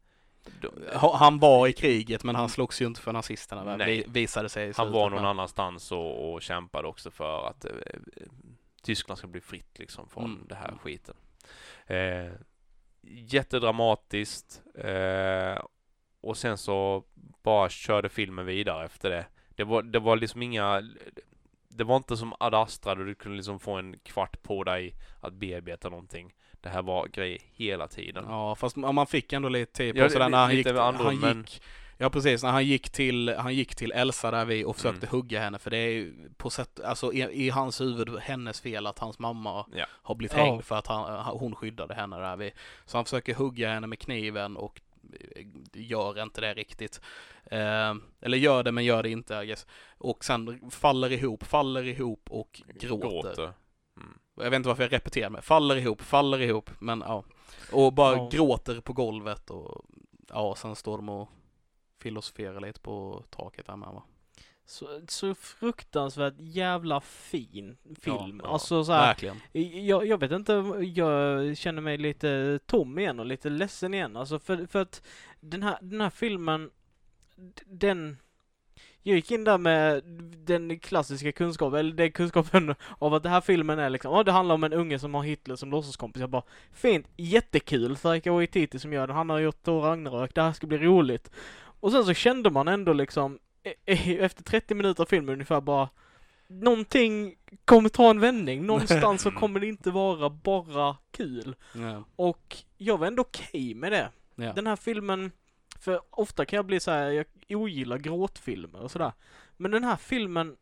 Ha- Han var i kriget men han slogs ju inte för nazisterna väl? Nej. Vi- visade sig Han var någon annanstans och, och kämpade också för att eh, Tyskland ska bli fritt liksom från Mm. det här skiten. Eh, jättedramatiskt eh, och sen så bara körde filmen vidare efter det. Det var, det var liksom inga det var inte som Ad Astra där du kunde liksom få en kvart på dig att bearbeta någonting. Det här var grejer hela tiden. Ja, fast man fick ändå lite tid på Ja, sig det- där när han gick, andrum, han men- gick Ja precis, när han gick till, han gick till Elsa där vi och försökte Mm. hugga henne för det är ju på sätt, alltså i, i hans huvud hennes fel att hans mamma Ja. har blivit hängd för att han, hon skyddade henne där vi. Så han försöker hugga henne med kniven och eh, gör inte det riktigt. Eh, eller gör det men gör det inte I guess. Och sen faller ihop, faller ihop och gråter. Mm. Jag vet inte varför jag repeterar mig. Faller ihop, faller ihop, men ja. Och bara Ja. gråter på golvet och ja, sen står de och filosoferar lite på taket där med va. Så, så fruktansvärt jävla fin film. Ja, ja. alltså så här, Verkligen. jag, jag vet inte, jag känner mig lite tom igen och lite ledsen igen. Alltså för, för att den här, den här filmen, den jag gick in där med den klassiska kunskapen, eller den kunskapen av att den här filmen är liksom, ja det handlar om en unge som har Hitler som låtsaskompis. Jag bara, fint, jättekul, Taika Waititi som gör den, han har gjort Thor Ragnarök, det här ska bli roligt. Och sen så kände man ändå liksom, e- e- efter 30 minuter av filmen ungefär bara, någonting kommer ta en vändning, någonstans så kommer det inte vara bara kul. Ja. Och jag var ändå okej med det. Ja. Den här filmen, för ofta kan jag bli så här, jag ogillar gråtfilmer och sådär. Men den här filmen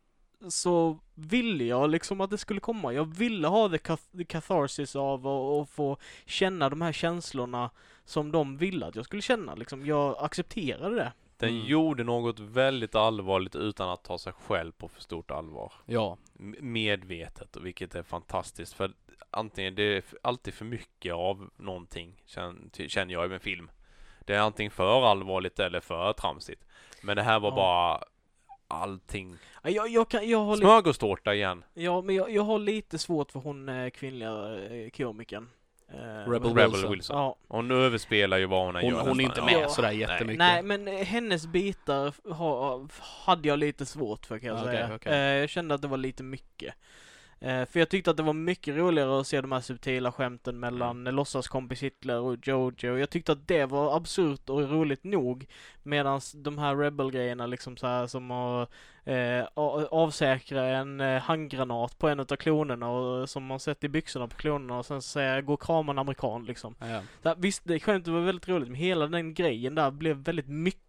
så ville jag liksom att det skulle komma. Jag ville ha the, cath- the catharsis av och, och få känna de här känslorna som de ville att jag skulle känna. Liksom, jag accepterade det. Den Mm. gjorde något väldigt allvarligt utan att ta sig själv på för stort allvar. ja. M- Medvetet, och vilket är fantastiskt. För antingen, det är alltid för mycket av någonting, känner jag i en film. Det är antingen för allvarligt eller för tramsigt. Men det här var Ja. bara allting. Ja, Jag, jag, kan, jag, har, Smörgåstårta igen. ja, men jag, jag har lite svårt för hon eh, kvinnliga eh, komikern. Eh, Rebel Rebel Wilson. Wilson. Ja, Hon överspelar ju vad hon Hon, gör hon är inte med Ja. sådär jättemycket. Nej, men eh, hennes bitar ha, hade jag lite svårt för kan jag Okej, säga. okej. Eh, jag kände att det var lite mycket. Eh, för jag tyckte att det var mycket roligare att se de här subtila skämten mellan Mm. låtsaskompis Hitler och Jojo. Jag tyckte att det var absurt och roligt nog. Medan de här Rebel-grejerna liksom så här som att eh, avsäkra en eh, handgranat på en av klonerna och som man sett i byxorna på klonerna och sen säga gå och krama en amerikan liksom. Ja. Här, visst, det skämtet var väldigt roligt, men hela den grejen där blev väldigt mycket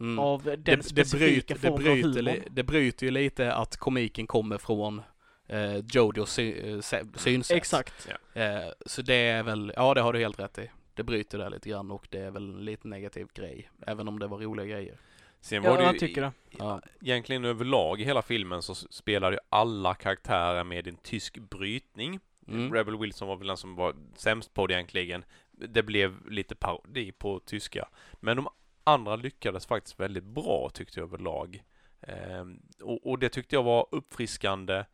Mm. av den det, det, specifika bryter, det, formen av bryter, humor. li- det bryter ju lite att komiken kommer från eh, Jojos sy, eh, synsätt. Exakt. Eh, så det är väl, ja det har du helt rätt i. Det bryter där lite grann och det är väl en lite negativ grej. Även om det var roliga grejer. Sen var Ja, det jag ju tycker det. Ja. egentligen överlag i hela filmen så spelar ju alla karaktärer med en tysk brytning. Mm. Rebel Wilson var väl den som var sämst på det egentligen. Det blev lite parodi på tyska. Men de andra lyckades faktiskt väldigt bra tyckte jag överlag. Ehm, och, och det tyckte jag var uppfriskande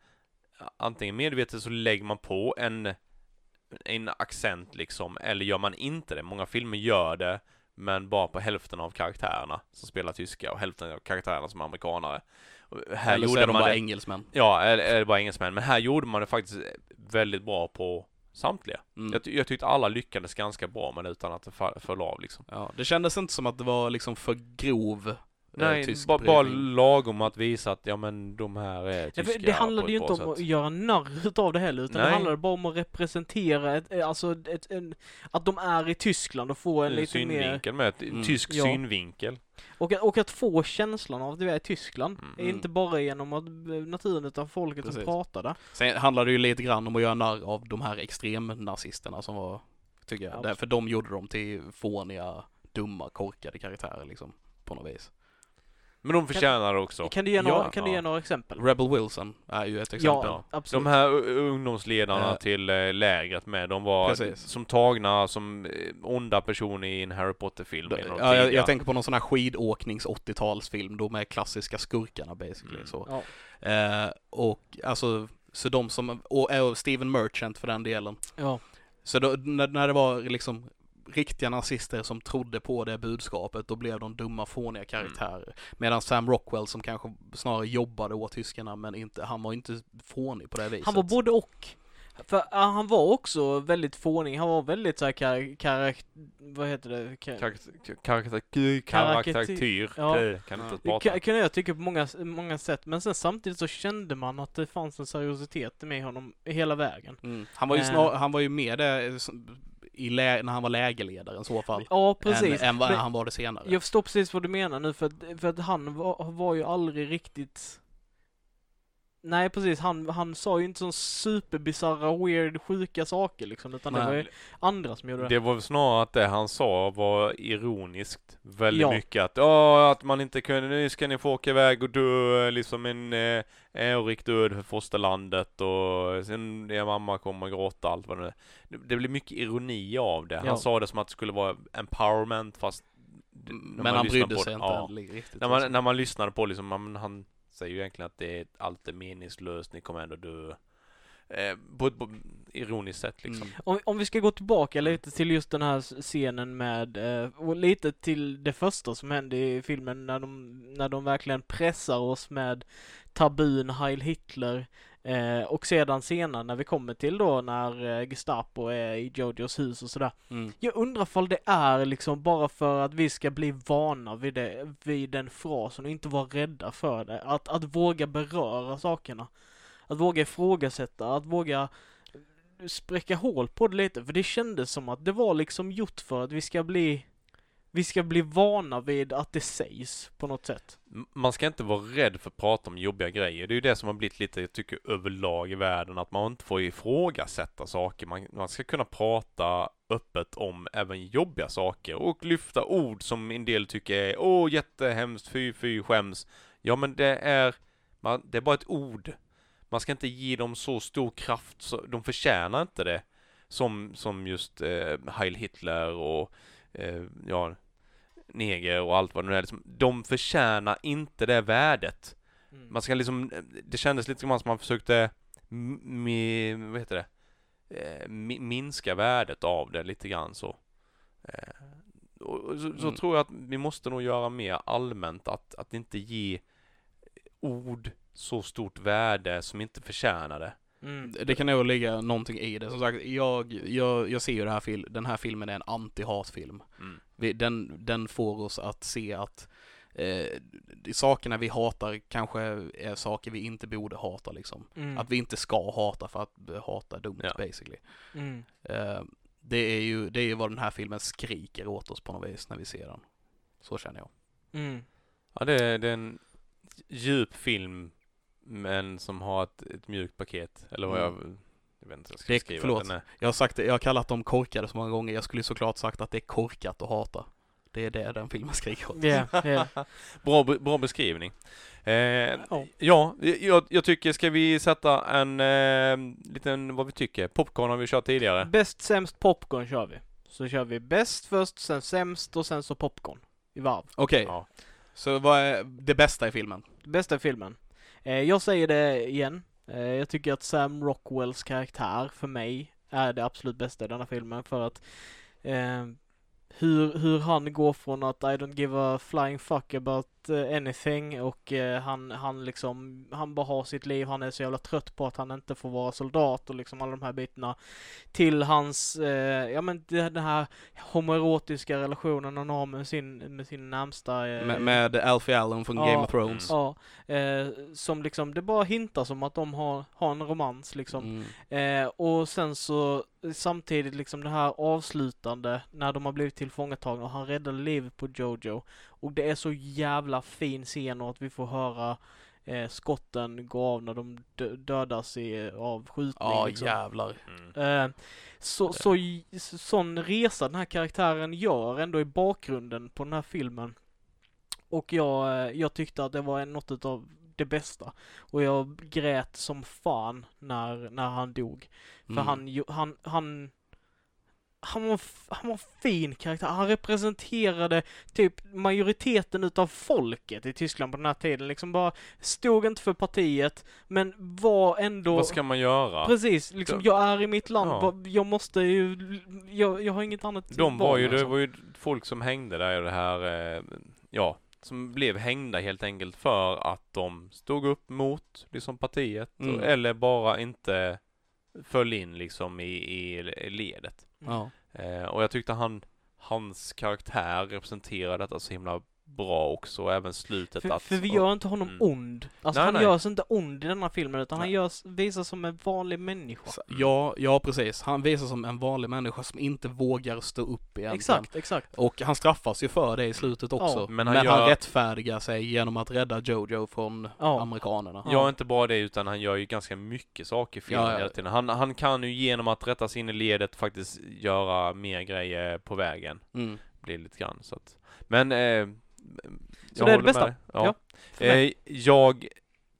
antingen medvetet så lägger man på en, en accent liksom, eller gör man inte det. Många filmer gör det, men bara på hälften av karaktärerna som spelar tyska och hälften av karaktärerna som är amerikanare. Och Här Eller så gjorde är de man bara det, engelsmän. ja, eller, eller bara engelsmän, men här gjorde man det faktiskt väldigt bra på samtliga. Mm. Jag, ty- jag tyckte alla lyckades ganska bra det utan att det föll av liksom. Ja, det kändes inte som att det var liksom för grov Nej, tysk ba, bara lagom att visa att ja men de här är tyska för det handlade ju inte om att sätt. göra narr utav det heller, utan det Nej. handlade bara om att representera ett, eh, alltså ett, en, att de är i Tyskland och få en En lite mer, synvinkel med, ett Mm. tysk Ja. synvinkel. och, att- och att få känslan av att vi är i Tyskland, Mm. inte bara genom att eh, naturen utan folket som Precis. pratade. Sen handlade det ju lite grann om att göra narr av de här extremnazisterna som var, tycker jag. Ja. Därför de gjorde dem till fåniga, dumma, korkade karaktärer liksom. På något vis. Men de förtjänar det också. Kan du ge Ja, några, kan du ja. ge några exempel? Rebel Wilson är ju ett exempel. Ja, absolut. De här ungdomsledarna Eh. till eh, lägret med, de var Precis. som tagna som eh, onda personer i en Harry Potter-film. de Ja, jag, jag tänker på någon sån här skidåknings 80-talsfilm, då med klassiska skurkarna basically. Mm. Så. Ja, Eh, och alltså, så de som, och, och Steven Merchant för den delen. ja. Så då, när, när det var liksom riktiga nazister som trodde på det budskapet, då blev de dumma, fåniga karaktärer. Medan Sam Rockwell som kanske snarare jobbade åt tyskarna, men inte, han var inte fånig på det viset. Han var både och. För ja, han var också väldigt fånig, han var väldigt såhär kar, karak, vad heter det? Kar, Karaktär, karaktär, karaktär, Ja. Eh, kan inte prata. kan jag tycka på många, många sätt, men sen samtidigt så kände man att det fanns en seriositet med honom hela vägen. Mm. Han var ju Eh. snar, han var ju med det i lä, när han var lägerledare i så fall. Ja, precis. Än, än vad han var det senare. Jag förstår precis vad du menar nu för att, för att han var, var ju aldrig riktigt Nej precis, han, han sa ju inte så superbisarra, weird, sjuka saker liksom, utan det Nej. var ju andra som gjorde det. Det var väl snarare att det han sa var ironiskt väldigt Ja. mycket att ja, att man inte kunde, nu ska ni få åka iväg och dö liksom en eh, ärorik död för fosterlandet och sen er mamma kommer gråta allt vad det är. Det, det blir mycket ironi av det. Han Ja. sa det som att det skulle vara empowerment fast när men man han lyssnar brydde på sig det- inte ja. riktigt. När alltså. man, när man lyssnade på liksom, man, han säger ju egentligen att det är allt är meningslöst, ni kommer ändå dö. Eh, på ett ironiskt sätt liksom. Mm. Om, om vi ska gå tillbaka lite till just den här scenen med, eh, och lite till det första som hände i filmen när de, när de verkligen pressar oss med tabun Heil Hitler eh, och sedan senare när vi kommer till då när eh, Gestapo är i Jojos hus och sådär. Mm. Jag undrar fall det är liksom bara för att vi ska bli vana vid, det, vid den frasen och inte vara rädda för det. Att, att våga beröra sakerna. Att våga ifrågasätta, att våga spräcka hål på det lite. För det kändes som att det var liksom gjort för att vi ska bli vi ska bli vana vid att det sägs på något sätt. Man ska inte vara rädd för att prata om jobbiga grejer. Det är ju det som har blivit lite, jag tycker, överlag i världen. Att man inte får ifrågasätta saker. Man, man ska kunna prata öppet om även jobbiga saker. Och lyfta ord som en del tycker är åh jättehemskt, fy, fy, skäms. Ja men det är, man, det är bara ett ord. Man ska inte ge dem så stor kraft, så, de förtjänar inte det. Som, som just eh, Heil Hitler och eh, ja, neger och allt vad det nu är. Liksom, de förtjänar inte det värdet. Mm. Man ska liksom, det kändes lite som man försökte, mi, vad heter det, eh, mi, minska värdet av det lite grann så. Eh, och så, så Mm. tror jag att vi måste nog göra mer allmänt att, att inte ge ord så stort värde som inte förtjänar det. Mm. Det kan nog ligga någonting i det. Som sagt, jag, jag, jag ser ju det här fil- den här filmen är en anti-hatfilm. Mm. Vi, den, den får oss att se att eh, sakerna vi hatar kanske är saker vi inte borde hata liksom. Mm. Att vi inte ska hata för att hata dumt Ja. basically. Mm. Eh, det är ju det är ju vad den här filmen skriker åt oss på något vis när vi ser den. Så känner jag. Mm. Ja, det är, det är en djup film men som har ett, ett mjukt paket. Eller vad jag, jag vet inte hur jag ska Det- skriva förlåt. Den är, Jag har sagt det, jag har kallat dem korkade så många gånger. Jag skulle såklart sagt att det är korkat att hata. Det är det den filmen skriker åt. Ja, ja. bra, bra beskrivning. Eh, Ja. ja, jag, jag tycker, ska vi sätta en eh, liten, vad vi tycker, popcorn har vi kört tidigare. Bäst, sämst, popcorn kör vi. Så kör vi bäst först, sen sämst och sen så popcorn. I varv. Okej, Ja. så vad är det bästa i filmen? Bästa filmen. Eh, jag säger det igen. Eh, jag tycker att Sam Rockwells karaktär för mig är det absolut bästa i denna filmen för att eh, hur, hur han går från att I don't give a flying fuck about anything och uh, han, han liksom, han bara har sitt liv, han är så jävla trött på att han inte får vara soldat och liksom alla de här bitarna. Till hans, uh, ja men den här homoerotiska relationen han har med sin, med sin närmsta. med, med Alfie Allen från ja, Game of Thrones. Ja, som liksom, det bara hintar som att de har, har en romans liksom. Mm. och sen så samtidigt liksom det här avslutande när de har blivit tillfångatagna och han räddade livet på Jojo. Och det är så jävla fin scen och att vi får höra eh, skotten gå av när de dödas i, av skjutning. Ja, liksom. jävlar. Mm. Eh, så, så, så, sån resa den här karaktären gör ändå i bakgrunden på den här filmen. Och jag, eh, jag tyckte att det var något av det bästa. Och jag grät som fan när, när han dog. För mm. han, han, han han var, han var fin karaktär. Han representerade typ majoriteten utav folket i Tyskland på den här tiden. Liksom bara stod inte för partiet, men var ändå... Vad ska man göra? Precis, liksom jag är i mitt land, ja. jag måste ju, jag, jag har inget annat De var ju, det alltså. var ju folk som hängde där i det här, eh, ja, som blev hängda helt enkelt för att de stod upp mot liksom partiet, mm. eller bara inte föll in liksom i, i ledet. Ja. Eh, och jag tyckte han, hans karaktär representerade detta så himla bra också, även slutet för, att... För vi gör inte honom mm. ond. Alltså nej, han nej. görs inte ond i denna filmen, utan nej. han görs, visar som en vanlig människa. Ja, ja precis. Han visar som en vanlig människa som inte vågar stå upp egentligen. Exakt, exakt. Och han straffas ju för det i slutet också. Ja, men han, men gör... han rättfärdigar sig genom att rädda Jojo från ja. amerikanerna. Ja, inte bara det, utan han gör ju ganska mycket saker i filmen ja, hela tiden. Han, han kan ju genom att rätta sig in i ledet faktiskt göra mer grejer på vägen. Mm. Blir lite grann så att. Men eh, så det är det bästa? Ja. ja eh, jag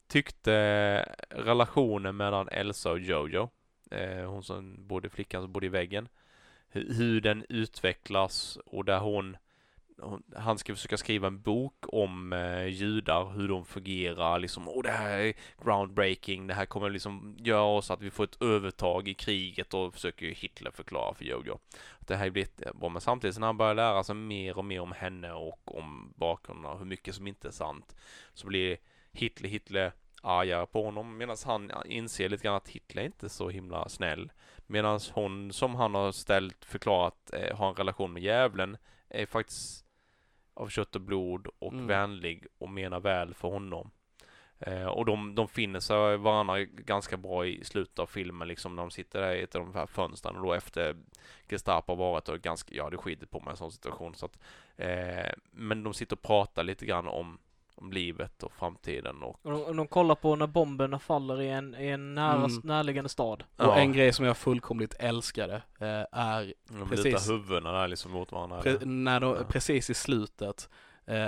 tyckte relationen mellan Elsa och Jojo, eh, hon som bodde, flickan som bodde i väggen, hur, hur den utvecklas och där hon han ska försöka skriva en bok om eh, judar, hur de fungerar, liksom, och det här är groundbreaking, det här kommer liksom göra oss att vi får ett övertag i kriget och försöker ju Hitler förklara för Jojo. Det här är bra, men samtidigt när han börjar lära sig mer och mer om henne och om bakgrunden och hur mycket som inte är sant, så blir Hitler, Hitler argare på honom medan han inser lite grann att Hitler är inte så himla snäll. Medan hon som han har ställt förklarat eh, har en relation med djävulen är faktiskt av kött och blod och mm. vänlig och menar väl för honom. Eh, och de, de finner sig varandra ganska bra i slutet av filmen liksom när de sitter där i ett av de här fönstren och då efter Gestapo har varit och ganska, ja det skiter på mig en sån situation så att eh, men de sitter och pratar lite grann om om livet och framtiden och... Och de, och de kollar på när bomberna faller i en, i en nära, mm. närliggande stad. Och ja. en grej som jag fullkomligt älskade eh, är de precis... De huvudena där liksom mot varandra. Pre när de, ja. Precis i slutet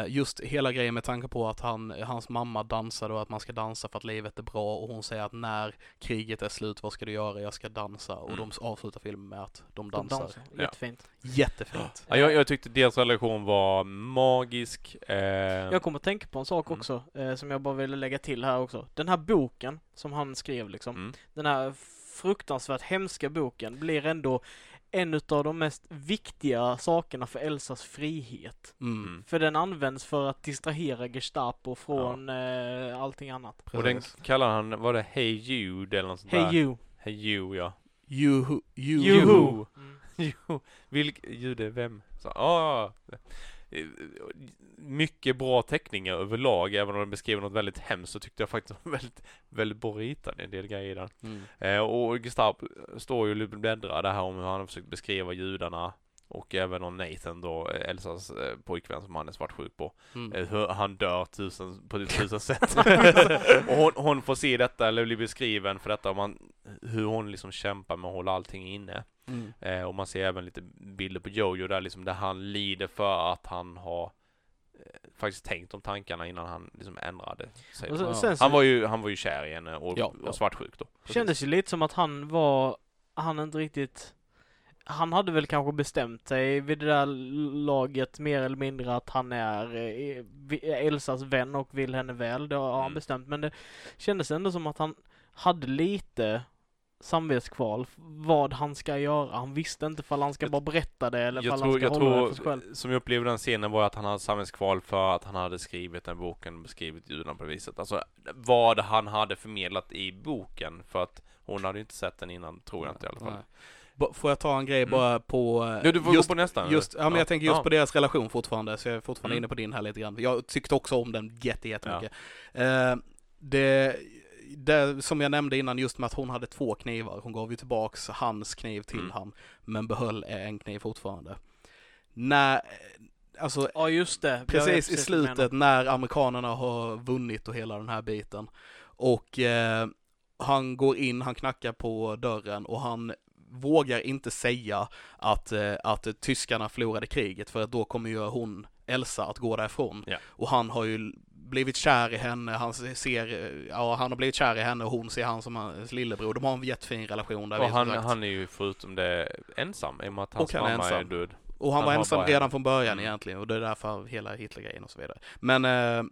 just hela grejen med tanke på att han, hans mamma dansade och att man ska dansa för att livet är bra och hon säger att när kriget är slut, vad ska du göra? Jag ska dansa. Och mm. de avslutar filmen med att de dansar. De dansar. Jättefint. Ja. Jättefint. Ja, jag, jag, tyckte deras relation var magisk. Eh... Jag kommer att tänka på en sak mm. också, eh, som jag bara ville lägga till här också. Den här boken som han skrev liksom, mm. den här fruktansvärt hemska boken blir ändå en av de mest viktiga sakerna för Elsas frihet. Mm. mm. För den används för att distrahera Gestapo från ja. eh, allting annat. Precis. Och den kallar han, var det Hey Jude eller något sånt Hey där? You. Hey You, ja. You, you, you. Mm. Vilk, jude, vem? Så, ah, mycket bra teckningar överlag, även om de beskriver något väldigt hemskt så tyckte jag faktiskt var väldigt, väldigt bra ritade en del grejer i den. Mm. Eh, och Gustav står ju och bläddrar det här om hur han har försökt beskriva judarna och även om Nathan då, Elsas eh, pojkvän som han är svartsjuk på. Mm. Eh, hur han dör tusen, på tusen sätt. och hon, hon, får se detta, eller blir beskriven för detta, man, hur hon liksom kämpar med att hålla allting inne. Mm. Eh, och man ser även lite bilder på Jojo där liksom, där han lider för att han har eh, faktiskt tänkt om tankarna innan han liksom ändrade sig. Sen, sen, han var ju, han var ju kär i henne och, ja, och svartsjuk då. Kändes ju lite som att han var, han inte riktigt han hade väl kanske bestämt sig vid det där laget mer eller mindre att han är eh, Elsas vän och vill henne väl. Det har han mm. bestämt. Men det kändes ändå som att han, hade lite samvetskval vad han ska göra. Han visste inte ifall han ska Jag- bara berätta det eller ifall tror, han ska jag hålla det tror, för sig själv. som jag upplevde den scenen var att han hade samvetskval för att han hade skrivit den boken, beskrivit judarna på det viset. Alltså vad han hade förmedlat i boken, för att hon hade inte sett den innan, tror jag inte i alla fall. Får jag ta en grej Mm. bara på... eh, Du, får just, gå på nästa. just, ja, men jag tänker just ja. på deras relation fortfarande, så jag är fortfarande Mm. inne på din här lite grann. Jag tyckte också om den jätte, jättemycket. Eh, det, det, som jag nämnde innan, just med att hon hade två knivar. Hon gav ju tillbaks hans kniv till Mm. han, men behöll en kniv fortfarande. När, alltså Ja, just det. Precis i slutet när amerikanerna har vunnit och hela den här biten. Och eh, han går in, han knackar på dörren och han vågar inte säga att, eh, att tyskarna förlorade kriget för att då kommer ju hon, Elsa, att gå därifrån. Ja. Och han har ju blivit kär i henne, han ser, ja han har blivit kär i henne och hon ser han som hans lillebror. De har en jättefin relation där. Och han, han är ju förutom det ensam, i och med att hans Och han är mamma är ensam. död. Och han, Han var ensam bara redan från början Mm. egentligen och det är därför hela Hitlergrejen och så vidare. Men eh,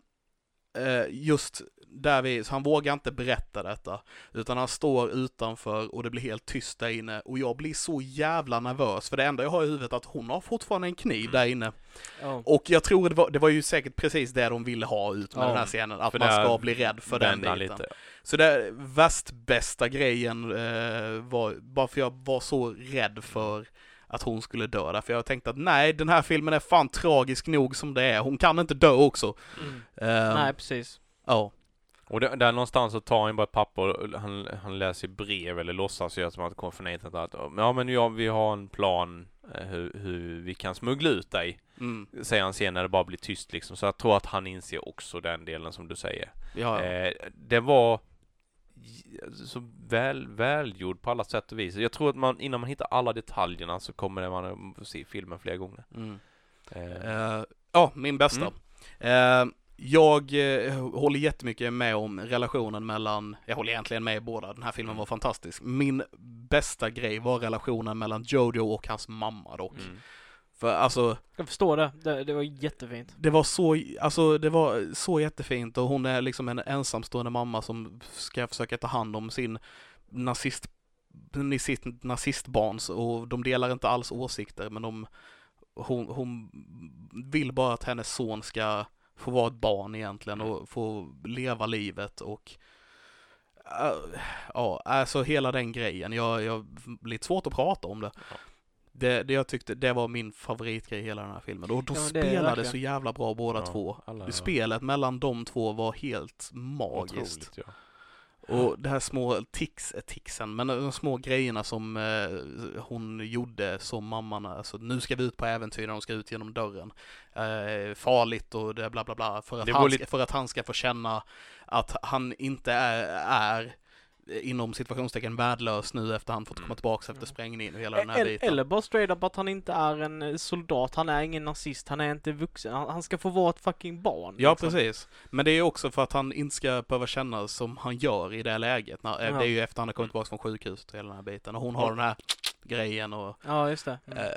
eh, just där vi, så han vågar inte berätta detta utan han står utanför och det blir helt tyst där inne och jag blir så jävla nervös för det enda jag har i huvudet är att hon har fortfarande en kniv där inne. Ja. Och jag tror det var, det var ju säkert precis det de ville ha ut med Ja, den här scenen, att för man ska bli rädd för den biten. lite. Så det värst bästa grejen eh, var, bara för jag var så rädd för att hon skulle dö där, för jag tänkte att nej, den här filmen är fan tragisk nog som det är, hon kan inte dö också. Mm. Eh, Nej, precis. Ja, Och där, där någonstans så tar han bara ett papper och han, han läser brev eller låtsas göra som att konfirmatet att ja men ja, vi har en plan eh, hur, hur vi kan smuggla ut dig. mm, Säger han sen när det bara blir tyst liksom. Så jag tror att han inser också den delen som du säger. ja, ja. Eh, det var så väl, välgjord på alla sätt och vis. Jag tror att man, innan man hittar alla detaljerna så kommer man att se filmen flera gånger. Mm. Eh, Eh, ja, min bästa. Mm. Eh, jag eh, håller jättemycket med om relationen mellan, jag håller egentligen med i båda, den här filmen Mm. var fantastisk. Min bästa grej var relationen mellan Jojo och hans mamma dock. mm. För alltså, Jag förstår det. Det, det var jättefint. det var så, alltså det var så jättefint och hon är liksom en ensamstående mamma som ska försöka ta hand om sin nazist, sitt nazistbarns och de delar inte alls åsikter men de, hon, hon vill bara att hennes son ska få vara ett barn egentligen och få leva livet och äh, ja, alltså hela den grejen. Jag, jag lite svårt att prata om det. Ja. Det, det jag tyckte, det var min favoritgrej i hela den här filmen. Och de Ja, spelade så jävla bra båda Ja, två. alla- Spelet mellan de två var helt magiskt. Otroligt. Och det här små tics, eh, ticsen, men de små grejerna som eh, hon gjorde som mamman, alltså nu ska vi ut på äventyr när de ska ut genom dörren. Eh, farligt och det bla bla bla, för att, han lite- ska, för att han ska få känna att han inte är, är inom situationstecken värdelös nu efter han fått komma Mm. tillbaks efter sprängningen och hela den här Eller, biten. eller bara straight up att han inte är en eh, soldat, han är ingen nazist, han är inte vuxen. Han, ska få vara ett fucking barn. Ja, liksom. precis. Men det är också för att han inte ska behöva känna som han gör i det läget. När, eh, Ja. Det är ju efter han har kommit tillbaka från sjukhuset och hela den här biten. Och hon har Ja. den här grejen och Ja, just det. Mm. eh,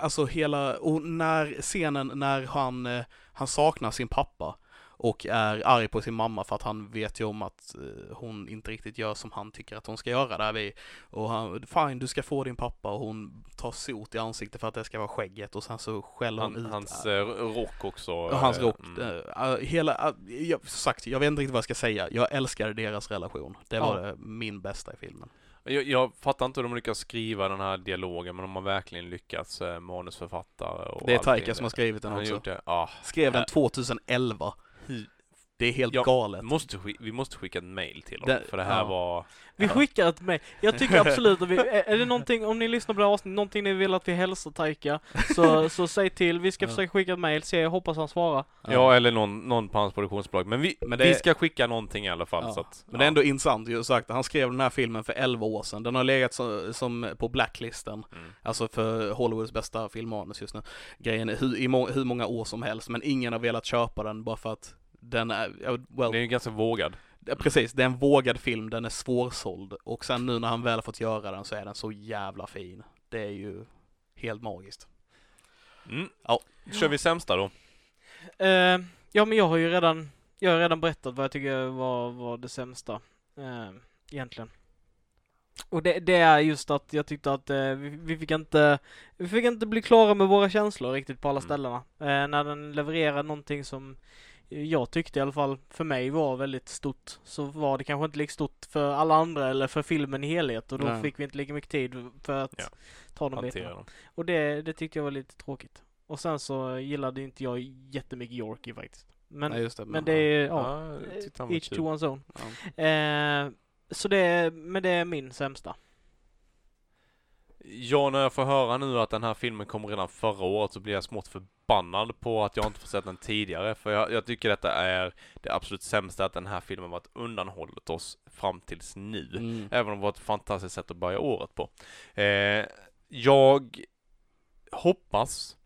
Alltså hela, och när scenen när han, eh, han saknar sin pappa och är arg på sin mamma för att han vet ju om att eh, hon inte riktigt gör som han tycker att hon ska göra där vi. Och han, fine du ska få din pappa och hon tar sot i ansiktet för att det ska vara skägget och sen så skäller hon Han, ut hans eh, rock också. och hans eh, rock. mm. uh, hela, uh, jag, sagt, jag vet inte riktigt vad jag ska säga. Jag älskade deras relation. Det var Ja. min bästa i filmen. Jag, jag fattar inte hur de lyckas skriva den här dialogen, men de har verkligen lyckats, eh, manusförfattare och Det är. Taika som har skrivit den Han också. gjort det. Ja. Skrev den Äh. 2011. Hur- Det är helt Ja, galet. Måste, vi måste skicka ett mail till dem, Det- för det här ja. var... Vi Ja. skickar ett mejl. Jag tycker absolut att vi, är det någonting, om ni lyssnar på det här avsnittet, någonting ni vill att vi hälsar Taika, så, så säg till. Vi ska Ja. försöka skicka ett mejl, se, jag hoppas han svarar. Ja, eller någon, någon på hans produktionsbolag. Men vi, Men det- vi ska skicka någonting i alla fall. Ja. Så att, Men det är ändå intressant ju sagt. Han skrev den här filmen för 11 år sedan. Den har legat så, som på blacklisten. Mm. Alltså för Hollywoods bästa filmmanus just nu. Grejen är hur, i må, hur många år som helst. Men ingen har velat köpa den bara för att den är, well, Det är ju ganska vågad. Precis, det är en vågad film, den är svårsåld och sen nu när han väl har fått göra den så är den så jävla fin. Det är ju helt magiskt. Mm. Ja. Kör vi sämsta då? Eh, ja, men jag har ju redan, jag har redan berättat vad jag tycker var, var det sämsta. Eh, Egentligen. Och det, det är just att jag tyckte att eh, vi, vi fick inte, vi fick inte bli klara med våra känslor riktigt på alla Mm. ställena. Eh, när den levererar någonting som jag tyckte i alla fall för mig var väldigt stort så var det kanske inte lika stort för alla andra eller för filmen i helhet och då Nej. fick vi inte lika mycket tid för att Ja. ta de bitarna. dem. Och det, det tyckte jag var lite tråkigt. Och sen så gillade inte jag jättemycket Yorkie faktiskt. Men, Nej, det. men det är, ja, Ja, each kul. to one's own. ja. Eh, så det, men det är min sämsta. Ja, när jag får höra nu att den här filmen kom redan förra året så blir jag smått förbannad på att jag inte får sett den tidigare. För jag, jag tycker detta är det absolut sämsta att den här filmen varit undanhållet oss fram tills nu. Mm. Även om det var ett fantastiskt sätt att börja året på. Eh, jag hoppas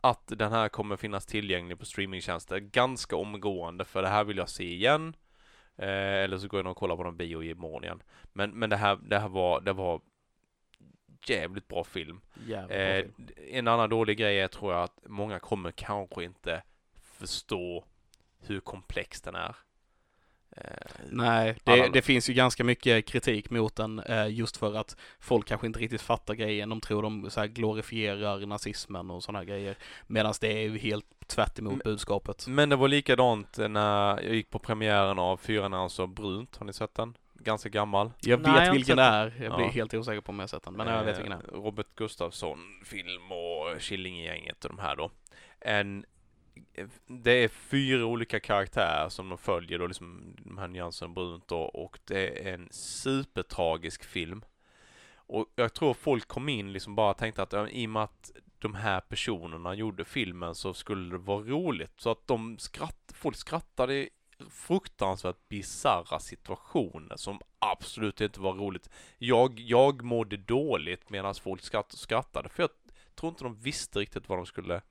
att den här kommer finnas tillgänglig på streamingtjänster ganska omgående för det här vill jag se igen. Eh, eller så går jag nog och kollar på någon bio imorgon igen. Men, men det här, det här var, det var jävligt bra film. Jävla bra Eh, film. en annan dålig grej är tror jag att många kommer kanske inte förstå hur komplex den är. Eh, Nej, det, det finns ju ganska mycket kritik mot den eh, just för att folk kanske inte riktigt fattar grejen. De tror de så här glorifierar nazismen och sådana grejer. Medan det är ju helt tvärt emot Men- budskapet. Men det var likadant när jag gick på premiären av Fyra nyanser brunt. Har ni sett den? Ganska gammal. Jag Nej, jag vet inte vilken det är. Jag blir Ja. helt osäker på om jag har sett den. Men jag vet vilken det är. Eh, Robert Gustafsson film och Killinggänget och de här då. En, det är fyra olika karaktärer som de följer då, liksom de här nyanserna brunt då, och det är en supertragisk film. Och jag tror folk kom in liksom bara tänkte att ja, i och med att de här personerna gjorde filmen så skulle det vara roligt. Så att de skratt, folk skrattade i fruktansvärt bisarra situationer som absolut inte var roligt. Jag, jag mådde dåligt medan folk skratt, skrattade för jag tror inte de visste riktigt vad de skulle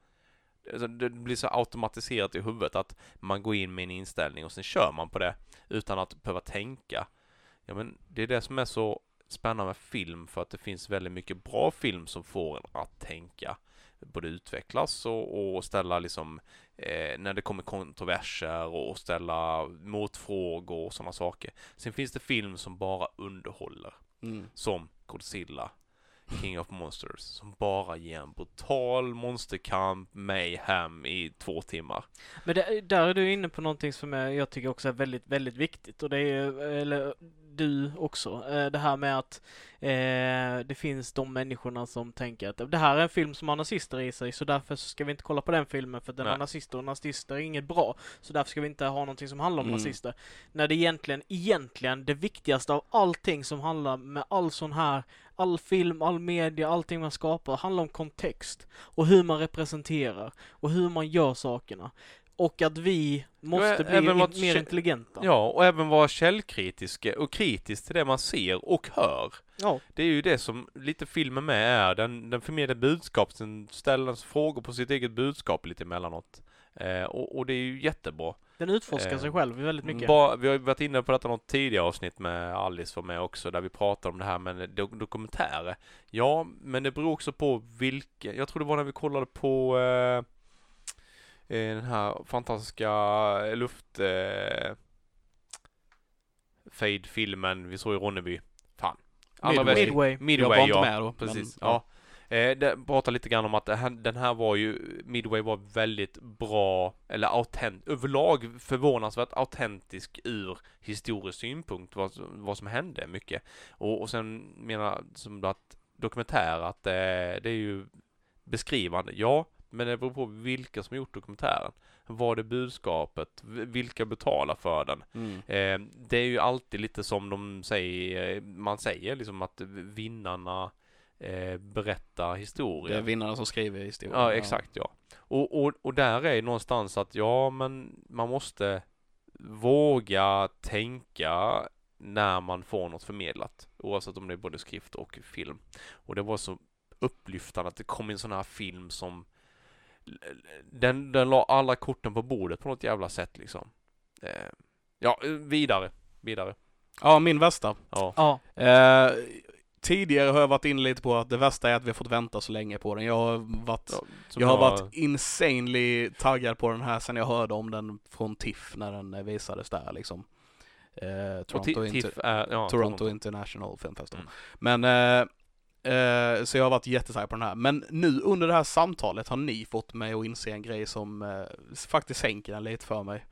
alltså, det blir så automatiserat i huvudet att man går in med en inställning och sen kör man på det utan att behöva tänka. Ja men det är det som är så spännande med film för att det finns väldigt mycket bra film som får en att tänka. Både utvecklas och, och ställa liksom eh, när det kommer kontroverser och ställa motfrågor och sådana saker. Sen finns det film som bara underhåller Mm. som Godzilla, King of Monsters, som bara ger en brutal monsterkamp, mayhem i två timmar. Men det, där är du inne på någonting som jag tycker också är väldigt, väldigt viktigt och det är, eller du också, eh, det här med att eh, det finns de människorna som tänker att det här är en film som har nazister i sig så därför ska vi inte kolla på den filmen för den har Nej. nazister och nazister är inget bra. Så därför ska vi inte ha någonting som handlar om Mm. nazister. När det egentligen, egentligen det viktigaste av allting som handlar med all sån här all film, all media, allting man skapar handlar om kontext och hur man representerar och hur man gör sakerna. Och att vi måste bli in, mer intelligenta. Ja, och även vara källkritiska och kritisk till det man ser och hör. Ja. Det är ju det som lite filmen med är. Den, den förmedlar budskap, den ställer frågor på sitt eget budskap lite emellanåt. Eh, och, och det är ju jättebra. Den utforskar Eh, sig själv väldigt mycket. Bara, vi har ju varit inne på detta något tidigare avsnitt med Alice var med också, där vi pratade om det här med do- dokumentärer. Ja, men det beror också på vilken, jag tror det var när vi kollade på eh, den här fantastiska luft eh, Fade-filmen vi såg i Ronneby. Fan. Allra Midway. Midway. Midway, Jag var inte ja. med då, Precis, men, ja. Eh, det pratar lite grann om att här, den här var ju, Midway var väldigt bra, eller autent, överlag förvånansvärt autentisk ur historisk synpunkt, vad, vad som hände mycket. Och, och sen menar som att dokumentär, att det, det är ju beskrivande, ja, men det beror på vilka som gjort dokumentären. Vad är budskapet? Vilka betalar för den? Mm. Eh, det är ju alltid lite som de säger, man säger liksom att vinnarna eh, berättar Det historier. är vinnarna som skriver historien. Ja, exakt ja. Och, och, och där är någonstans att ja, men man måste våga tänka när man får något förmedlat. Oavsett om det är både skrift och film. Och det var så upplyftande att det kom en sån här film som den, den la alla korten på bordet på något jävla sätt liksom. Eh, ja, vidare. Vidare. Ja, min värsta. Ja. Ja. Eh, tidigare har jag varit inne lite på att det värsta är att vi har fått vänta så länge på den. Jag har varit, ja jag har varit insanely taggad på den här sen jag hörde om den från TIFF när den eh, visades där liksom. Eh, Toronto, Inter- TIFF är, ja, Toronto International Film Festival. Mm. Men, eh, eh, så jag har varit jättetaggad på den här. Men nu under det här samtalet har ni fått mig att inse en grej som eh, faktiskt sänker den lite för mig.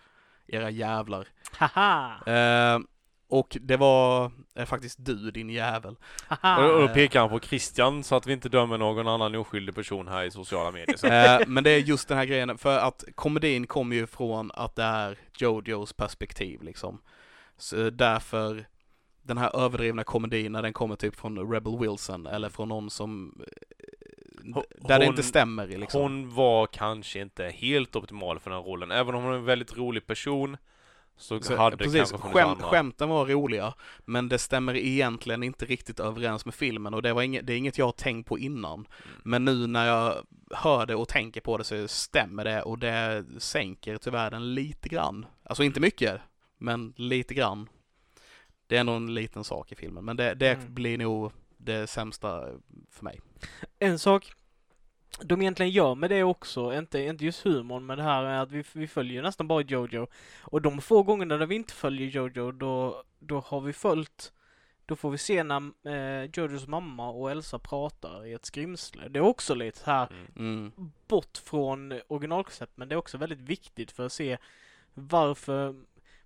Era jävlar. Haha! Eh, och det var eh, faktiskt du din jävel. Haha! Och, då pekar han på Christian så att vi inte dömer någon annan oskyldig person här i sociala medier. Eh, men det är just den här grejen, för att komedin kommer ju från att det är Jojos perspektiv liksom. Så därför, den här överdrivna komedin när den kommer typ från Rebel Wilson eller från någon som eh, Hon- där det inte stämmer liksom. Hon var kanske inte helt optimal för den här rollen. Även om hon är en väldigt rolig person så, Så, hade det precis, kanske funnits skäm, andra. skämten var roliga, men det stämmer egentligen inte riktigt överens med filmen och det, var inget, det är inget jag har tänkt på innan. Mm. Men nu när jag hör det och tänker på det så stämmer det och det sänker tyvärr den lite grann. Alltså inte mycket, men lite grann. Det är nog en liten sak i filmen, men det, det Mm. blir nog det sämsta för mig. En sak de egentligen gör med det också, inte, inte just humorn, men det här är att vi, vi följer nästan bara Jojo. Och de få gångerna där vi inte följer Jojo, då, då har vi följt då får vi se när eh, Jojos mamma och Elsa pratar i ett skrimsle. Det är också lite här Mm. Mm. bort från originalkoncept, men det är också väldigt viktigt för att se varför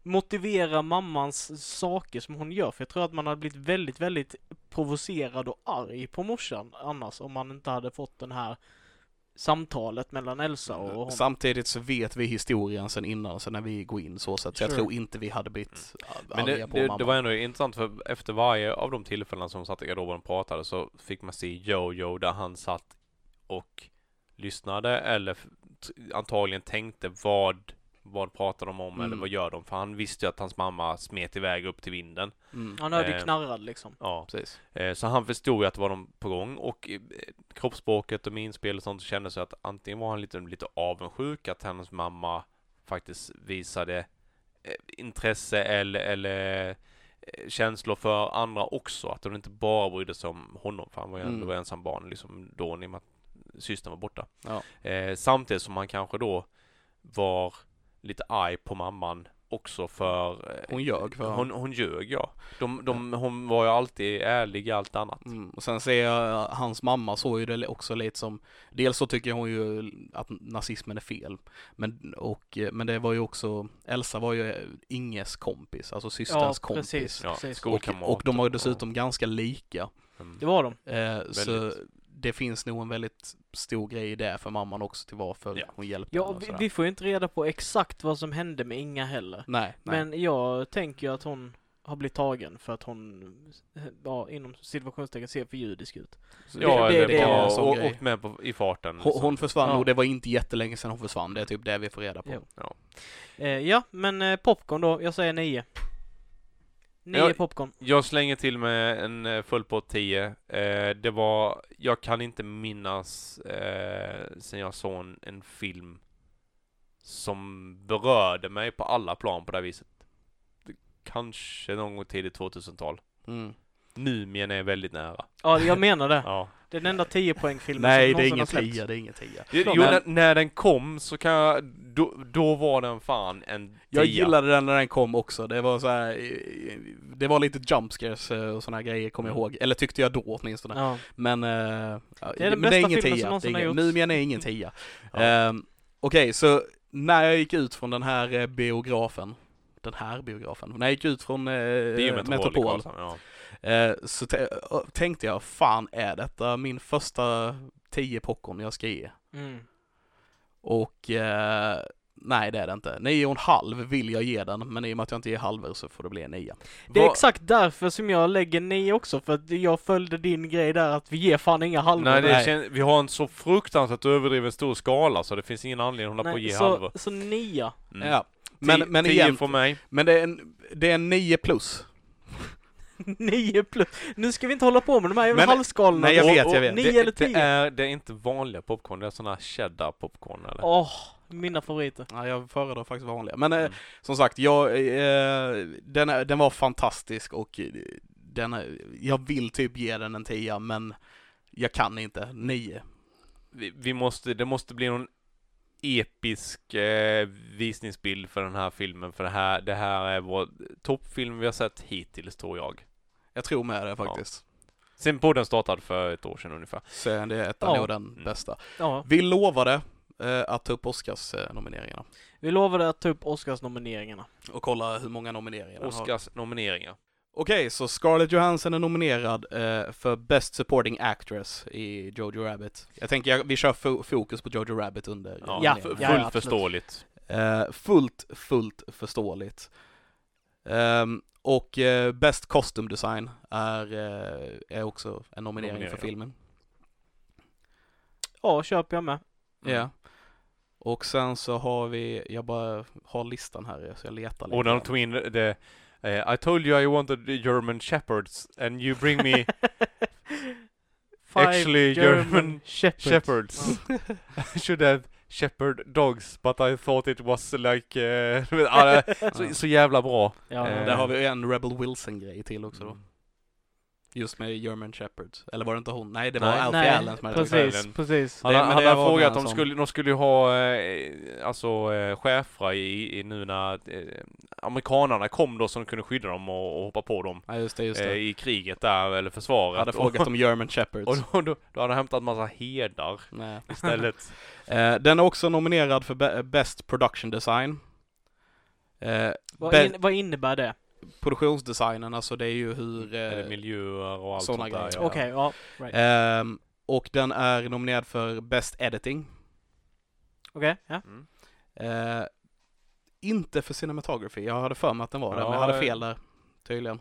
motivera mammans saker som hon gör. För jag tror att man hade blivit väldigt, väldigt provocerad och arg på morsan annars om man inte hade fått den här samtalet mellan Elsa och honom. Samtidigt så vet vi historien sen innan, så när vi går in så, så att jag Sure. tror inte vi hade blivit Men arga det, på det, mamma. det var ändå intressant för efter varje av de tillfällen som satt i garderoben och pratade så fick man se Jojo där han satt och lyssnade eller antagligen tänkte vad vad pratar de om eller Mm. vad gör de? För han visste ju att hans mamma smet iväg upp till vinden. Mm. Han hörde ju Eh, knarrad liksom. Ja, Precis. eh, så han förstod ju att det var de på gång och eh, kroppsspråket och minspel och sånt kände sig att antingen var han lite, lite avundsjuk att hennes mamma faktiskt visade eh, intresse eller, eller eh, känslor för andra också. Att hon inte bara brydde sig om honom för han var ju Mm. ändå ensam barn liksom då i och med att systern var borta. Ja. Eh, samtidigt som han kanske då var lite arg på mamman också för eh, Hon ljög för hon, hon ljög ja. De, de, hon var ju alltid ärlig i allt annat. Mm. Och sen ser jag hans mamma såg ju det också lite som, dels så tycker hon ju att nazismen är fel, men, och, men det var ju också, Elsa var ju Inges kompis, alltså Ja, systerns kompis. precis. Ja, precis. Och, och de var ju och- dessutom ganska lika. Mm. Det var de. Eh, så. Det finns nog en väldigt stor grej i det för mamman också till varför Ja. hon hjälpte Ja, henne och vi, vi får ju inte reda på exakt vad som hände med Inga heller. Nej, nej. Men jag tänker ju att hon har blivit tagen för att hon, ja, inom situationstecken ser för judisk ut. Ja, det- det en sån å- grej. åkt med på, i farten. Hon, liksom. hon försvann Ja. och det var inte jättelänge sedan hon försvann. Det är typ det vi får reda på. Jo. Ja. Eh, ja, men eh, popcorn då. Jag säger nio. Nio Ja. popcorn. Jag slänger till med en eh, full på 10. Eh, det var, jag kan inte minnas eh, sen jag såg en, en film som berörde mig på alla plan på det här viset. Kanske någon gång tidigt 2000-tal. Mm. Mumien är väldigt nära. Ja, jag menar det. Ja. Det är den enda 10 poängfilmen Nej, som det är ingen tia, det är ingen tia. Jo, men- när, när den kom så kan jag, då, då var den fan en tia. Jag gillade den när den kom också. Det var så här, det var lite jump scares eh, och såna här grejer kommer jag Mm. ihåg. Eller tyckte jag då åtminstone. Ja. Men, ja, Det är den men bästa ingen filmen tia. Det är ingen. Mumien är ingen tia. Ja. Ehm, Okej, så när jag gick ut från den här eh, biografen, den här biografen, när jag gick ut från Det är ju Metropol. Metropol, Ja. Eh, så tänkte jag, fan är detta min första 10 popcorn jag ska ge? Mm. Och eh, nej det är det inte. Nio och en halv vill jag ge den, men i och med att jag inte ger halvor så får det bli en nia. Det är Vad- exakt därför som jag lägger nio också, för att jag följde din grej där att vi ger fan inga halvor. Nej, det Nej. vi har en så fruktansvärt överdriven stor skala så det finns ingen anledning att hålla på och ge halvor. så, så nia. Mm. Ja. Men, men tio igen, från mig. men det är en, det är en 9 plus. nio plus. Nu ska vi inte hålla på med de här jävla halvskalorna. nej, jag vet, och jag vet. Nio det, eller det, tio. är, det är inte vanliga popcorn, det är såna här cheddar popcorn eller? Åh, mina favoriter. Ja, jag föredrar faktiskt vanliga. Men eh, Mm. som sagt, jag, eh, den, är- den var fantastisk och eh, den, är- jag vill typ ge den en tia, men jag kan inte. Nio. Vi, vi måste, det måste bli någon episk eh, visningsbild för den här filmen. För det här, det här är vår toppfilm vi har sett hittills tror jag. Jag tror med det faktiskt. Sen podden startade för ett år sedan ungefär. Så det är ett Ja. den Mm. bästa. Ja, Vi lovade eh, att ta upp Oscars-nomineringarna. vi lovade att ta upp Oscars-nomineringarna. Och kolla hur många nomineringar den har. Oscars nomineringar. Okej, så Scarlett Johansson är nominerad eh, för Best Supporting Actress i Jojo Rabbit. Jag tänker jag, vi kör fo- fokus på Jojo Rabbit under Ja, Ja, ja, fullt absolut. förståeligt. Eh, fullt, fullt förståeligt. Ehm, och eh, Best Costume Design är, eh, är också en nominering Nominering, för filmen. Ja, köper jag med. Mm. Ja. Och sen så har vi, jag bara har listan här så jag letar lite. Och när de tog in det, eh, I told you I wanted the German shepherds and you bring me Five Actually, German shepherds. shepherds. I should have shepherd dogs but I thought it was like... det- så, så jävla bra. Ja, Eh, Där har vi en Rebel Wilson-grej till också då. Mm. Just med German Shepherds. Eller var det inte hon? Nej, det var Nej. Alfie Nej, Allen som hade tagit precis, Allen. precis. Han, Det- han det har var frågat, de som- skulle, de skulle ju ha, eh, alltså eh, chefer i, i nu när eh, amerikanarna kom då som kunde skydda dem och, och hoppa på dem Ja, just det, just eh, det. i kriget där, eller försvaret. hade frågat om German Shepherds. och, då, då, då hade han hämtat massa herdar Nej. istället. Eh, den är också nominerad för Be- Best Production Design. Eh, Vad, in, vad innebär det? Produktionsdesignen, alltså det är ju hur... eller Eh, miljöer och allt sånt där. ja. Okej, ja. Right. ehm, och den är nominerad för Best Editing. Okej, ja. Mm. Eh, inte för cinematography. Jag hade för mig att den var det, men jag Ja, hade eh. fel där. Tydligen.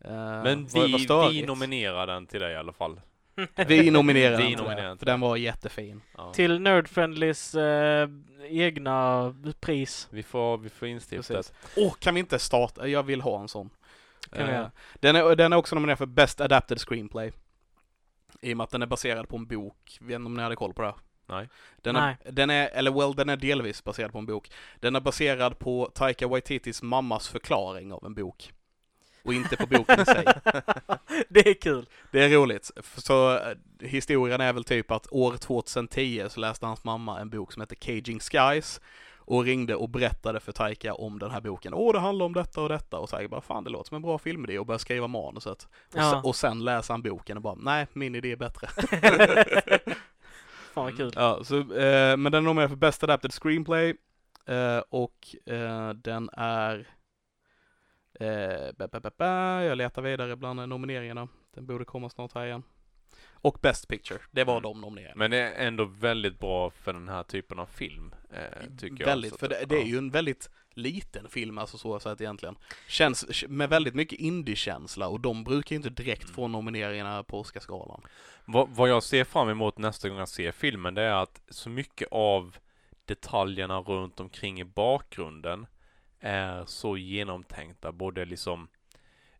Eh, Men vi, vi nominerar den till dig i alla fall. Vi nominerar Vi den nominerar den för den var jättefin. Ja. Till Nerdfriendlys eh, egna pris. Vi får, vi får instiftat. Åh, kan vi inte starta? Jag vill ha en sån. Eh, den, är, den är också nominerad för Best Adapted Screenplay. I och med att den är baserad på en bok. Vet inte om ni hade koll på det? Nej. Den Nej. är, den är, eller well, den är delvis baserad på en bok. Den är baserad på Taika Waititis mammas förklaring av en bok. Och inte på boken i sig. det är kul. Det är roligt. Så eh, historien är väl typ att år 2010 så läste hans mamma en bok som heter Caging Skies och ringde och berättade för Taika om den här boken. Åh, det handlar om detta och detta. Och Taika bara, fan det låter som en bra filmidé och började skriva manuset. Och, Ja. sen, och sen läser han boken och bara, nej, min idé är bättre. Fan vad kul. ja, så, eh, men den är nominerad för Best Adapted Screenplay eh, och eh, den är eh, ba, ba, ba, ba, jag letar vidare bland nomineringarna. Den borde komma snart här igen. Och Best Picture, det var Mm. de nomineringarna. Men det är ändå väldigt bra för den här typen av film, eh, tycker jag. väldigt, Så för att- det, det är ju en väldigt liten film, alltså så sett egentligen. Känns med väldigt mycket indie-känsla och de brukar ju inte direkt Mm. få nomineringarna på Oscarsgalan. Vad, vad jag ser fram emot nästa gång jag ser filmen, det är att så mycket av detaljerna runt omkring i bakgrunden är så genomtänkta, både liksom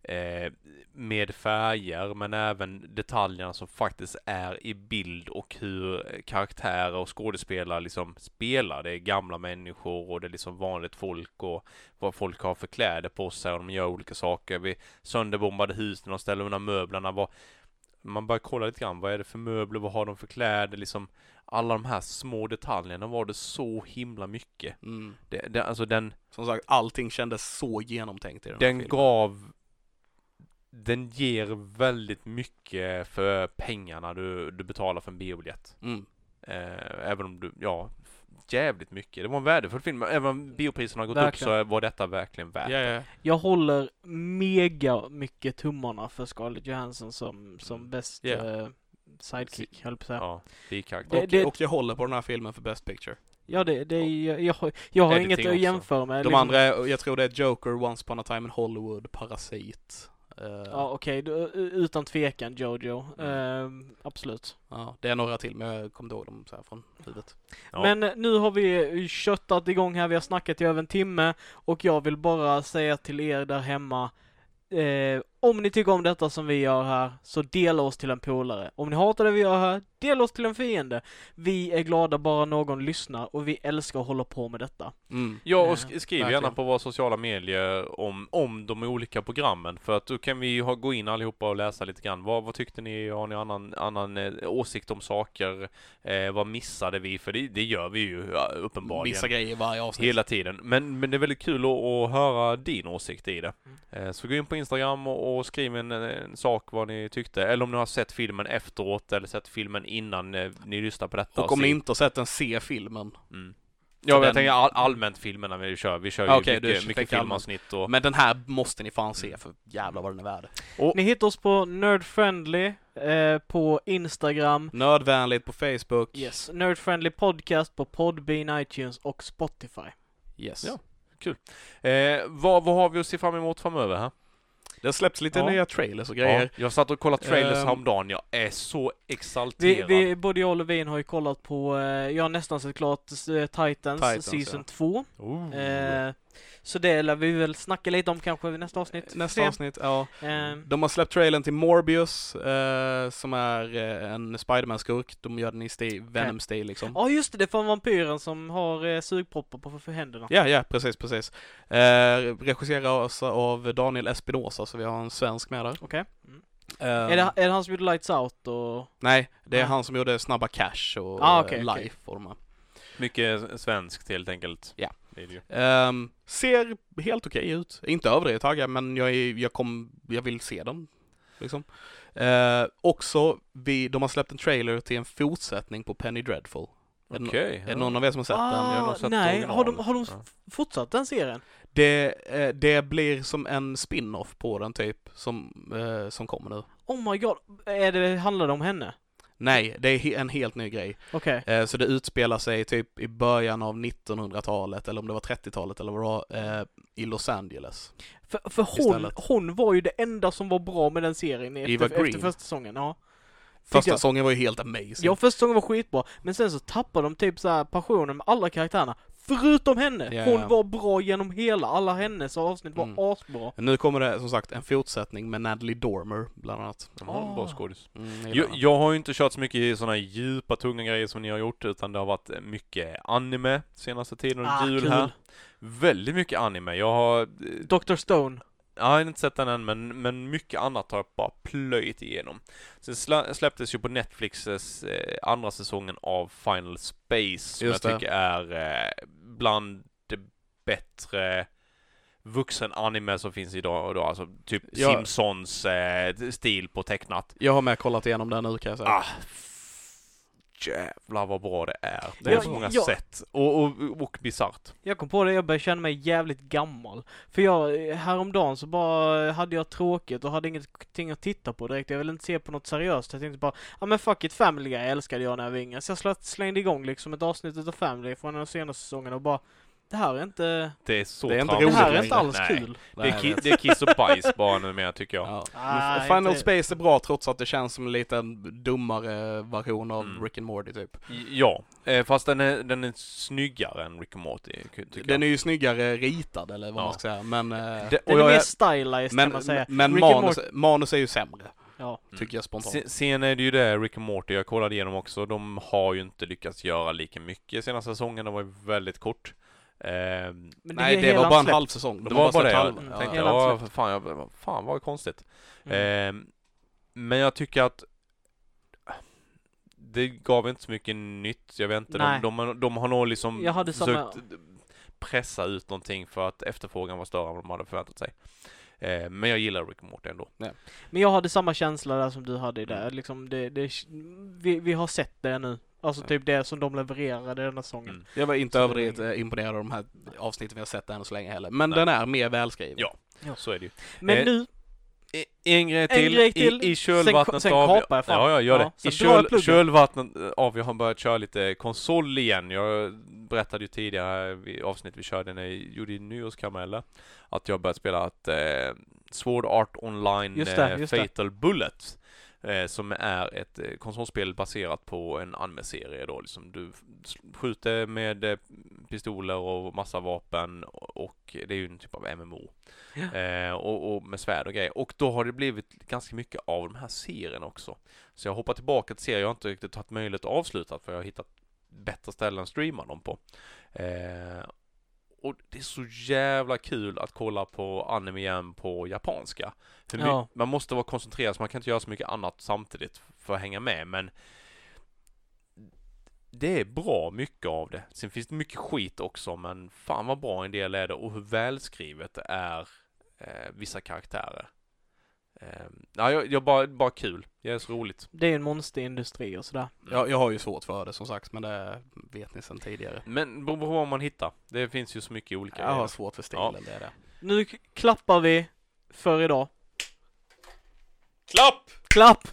eh, med färger men även detaljerna som faktiskt är i bild och hur karaktärer och skådespelare liksom spelar. Det är gamla människor och det är liksom vanligt folk och vad folk har för kläder på sig och de gör olika saker. Vi sönderbombade hus när de ställer undan möblerna. Vad, man börjar kolla lite grann, vad är det för möbler, vad har de för kläder, liksom alla de här små detaljerna var det så himla mycket. Mm. Det, det, alltså den, Som sagt, allting kändes så genomtänkt i den här den filmen. gav den ger väldigt mycket för pengarna du, du betalar för en biobiljett. Mm. Eh, även om du, ja, jävligt mycket. Det var en värdefull film. Även om biopriserna har gått Verkligen. upp så var detta verkligen värt Ja, ja. Jag håller mega mycket tummarna för Scarlett Johansson som, som Mm. bäst Ja. eh, sidekick, höll på att säga. Ja, bikaraktär. Det- Och, det- och jag håller på den här filmen för Best Picture. Ja, det, det är, jag, jag, har- jag har inget att jämföra med. De liksom. andra, jag tror det är Joker, Once upon a time in Hollywood, Parasit. Eh, Ja, okej, du- utan tvekan Jojo. Mm. Eh, absolut. ja, det är några till, men jag kommer inte ihåg dem så här från huvudet. Ja. Men eh, nu har vi köttat igång här, vi har snackat i över en timme och jag vill bara säga till er där hemma eh, om ni tycker om detta som vi gör här, så dela oss till en polare. Om ni hatar det vi gör här, dela oss till en fiende. Vi är glada bara någon lyssnar och vi älskar att hålla på med detta. Mm. Ja, och Ja, sk- skriv gärna på våra sociala medier om, om de olika programmen. För att då kan vi ha, gå in allihopa och läsa lite grann. Vad, vad tyckte ni? Har ni annan, annan eh, åsikt om saker? Eh, vad missade vi? För det, det gör vi ju ja, uppenbarligen. Vissa grejer varje avsnitt. Hela tiden. Men, men det är väldigt kul att, att höra din åsikt i det. Mm. Eh, Så gå in på Instagram och, och skriv en, en sak vad ni tyckte. Eller om ni har sett filmen efteråt eller sett filmen innan eh, ni lyssnar på detta. Och om se- ni inte har sett den, se filmen. Mm. Ja, men jag den- tänker all, allmänt filmerna vi kör. Vi kör ju du mycket, mycket filmavsnitt och... Men den här måste ni fan se, för jävlar vad den är värd. Ni hittar oss på Nerdfriendly eh, på Instagram. Nördvänligt på Facebook. Yes. Nerdfriendly Podcast på Podbean, iTunes och Spotify. Yes. Ja. Eh, vad, vad har vi att se fram emot framöver här? Det har släppts lite Ja. nya trailers och grejer. Ja, jag satt och kollade trailers Ehm. häromdagen. Jag är så Vi, exalterad. vi, både jag och Levin har ju kollat på, eh, jag har nästan sett klart eh, Titans, Titans, Season ja. 2. Oh. Eh, så det lär vi väl snacka lite om kanske i nästa avsnitt. Nästa Se. avsnitt, ja. Eh, De har släppt trailern till Morbius, eh, som är eh, en Spiderman-skurk. De gör den i stil, Venom-stil liksom. Ja just det, det är från vampyren som har eh, sugproppar på för händerna. Ja, ja, precis, precis. Eh, regisseras av Daniel Espinosa, så vi har en svensk med där. Okej. Mm. Eh, Är, det, är det han som gjorde Lights Out och... Nej, det är Nej. han som gjorde Snabba Cash och Ah, okej, Life okej. och de här. Mycket svenskt helt enkelt. Ja. Det är det ju. Ehm, ser helt okej ut. Inte överdrivet taggad, men jag, är, jag, kom, jag vill se den. Liksom. Eh, också, vi, de har släppt en trailer till en fortsättning på Penny Dreadful. Okej. Är det någon av er som har sett den? jag har Ah, sett nej, original. har de, har de Ja. fortsatt den serien? Det, eh, det blir som en spin-off på den typ, som, eh, som kommer nu. Oh my god, är det, handlar det om henne? Nej, det är en helt ny grej. Okej. Eh, så det utspelar sig typ i början av 1900-talet, eller om det var 30-talet eller vad det var, eh, i Los Angeles. För, för hon, Istället. hon var ju det enda som var bra med den serien Eva efter, efter Green. första säsongen. Ja. Första jag- säsongen var ju helt amazing. ja, första säsongen var skitbra, men sen så tappade de typ så här passionen med alla karaktärerna. Förutom henne! Ja, hon ja. var bra genom hela, alla hennes avsnitt var Mm. asbra. Nu kommer det som sagt en fortsättning med Natalie Dormer, bland annat. Ja, bra Ah. skådis. Mm, jag Jag, har ju inte kört så mycket i sådana djupa, tunga grejer som ni har gjort, utan det har varit mycket anime senaste tiden, Ah, jul kul. här. Väldigt mycket anime. Jag har, eh, Dr. Stone. Jag har inte sett den än, men, men mycket annat har jag bara plöjt igenom. Sen slä, släpptes ju på Netflixes eh, andra säsongen av Final Space, som Just jag det. tycker är eh, bland det bättre vuxen anime som finns idag, och då, alltså typ Ja. Simpsons eh, stil på tecknat. Jag har med kollat igenom den nu kan jag säga. Ah, jävlar vad bra det är. Det är Ja, så många ja. sätt. Och, och, och bisarrt. Jag kom på det, jag började känna mig jävligt gammal. För jag, häromdagen så bara hade jag tråkigt och hade ingenting att titta på direkt. Jag ville inte se på något seriöst. Jag tänkte bara, ja men fuck it, Family Guy älskade jag när jag var yngre. Så jag slä- slängde igång liksom ett avsnitt utav Family från den senaste säsongen och bara, det här är inte, Det är så Det är inte tramsigt. det här är inte alls Nej. kul. Det är, ki- det är kiss och bajs bara numera tycker jag. Ja. Ah, Final inte- Space är bra trots att det känns som en liten dummare version av Mm. Rick and Morty typ. Ja, eh, fast den är, den är snyggare än Rick and Morty, ty- tycker Den jag. är ju snyggare ritad eller vad Ja. man ska säga, men... eh, Det- Den är jag mer stylized men kan man säga. men Rick manus, Morty- manus är ju sämre, Ja. tycker jag spontant. Se- Sen är det ju det, Rick and Morty, jag kollade igenom också, de har ju inte lyckats göra lika mycket senaste säsongen, den var ju väldigt kort. Ehm, Men Nej, det var bara en halv säsong. De det var bara det jag ja. tänkte, ja, fan, jag, fan vad konstigt. Mm. Ehm, men jag tycker att det gav inte så mycket nytt, jag vet inte, de, de, de har nog liksom Jag hade samma- försökt pressa ut någonting för att efterfrågan var större än vad de hade förväntat sig. Ehm, men jag gillar Rick Morty ändå. Men jag hade samma känsla där som du hade det. Mm. Liksom det, det vi, vi har sett det nu. Alltså Ja. typ det som de levererade den här säsongen. Mm. Jag var inte Så- överdrivet eh, imponerad av de här avsnitten vi har sett än så länge heller. Men Nej. den är mer välskriven. Ja. Så är det ju. Men Eh, nu, I- En grej till, En grej till. I, i kölvattnet Sen- sen av... jag fan. Ja, jag gör Ja, det. I köl, kölvattnet av, jag har börjat köra lite konsol igen. Jag berättade ju tidigare i avsnitt vi körde när jag gjorde nyårskarameller att jag börjat spela ett eh, Sword Art Online Just det, eh, just det. Fatal Bullet. Eh, som är ett eh, konsolspel baserat på en anime-serie då, liksom du skjuter med eh, pistoler och massa vapen och, det är ju en typ av MMO. Eh, och, och med svärd och grejer. Och då har det blivit ganska mycket av de här serierna också. Så jag hoppar tillbaka till serier jag har inte riktigt haft möjlighet att avsluta för jag har hittat bättre ställen att streama dem på. Eh, och det är så jävla kul att kolla på anime igen på japanska. Ja. Man måste vara koncentrerad så man kan inte göra så mycket annat samtidigt för att hänga med men det är bra mycket av det. Sen finns det mycket skit också men fan vad bra en del är det och hur välskrivet det är eh, vissa karaktärer. Eh, ja, jag, jag bara, bara kul. Det är så roligt. Det är en monsterindustri och sådär. Jag, jag har ju svårt för det som sagt, men det vet ni sedan tidigare. Men beror på vad man hittar. Det finns ju så mycket olika Jag har svårt för stilen, Ja. det är det. Nu klappar vi för idag. Klapp! Klapp!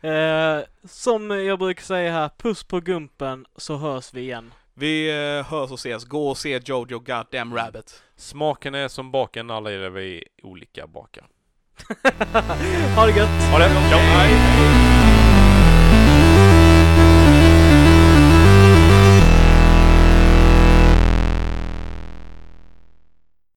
eh, som jag brukar säga här, puss på gumpen så hörs vi igen. Vi eh, hörs och ses. Gå och se Jojo Goddamn Rabbit. Smaken är som baken, alla är vi olika bakar. ha det gött! Ha det! Ciao!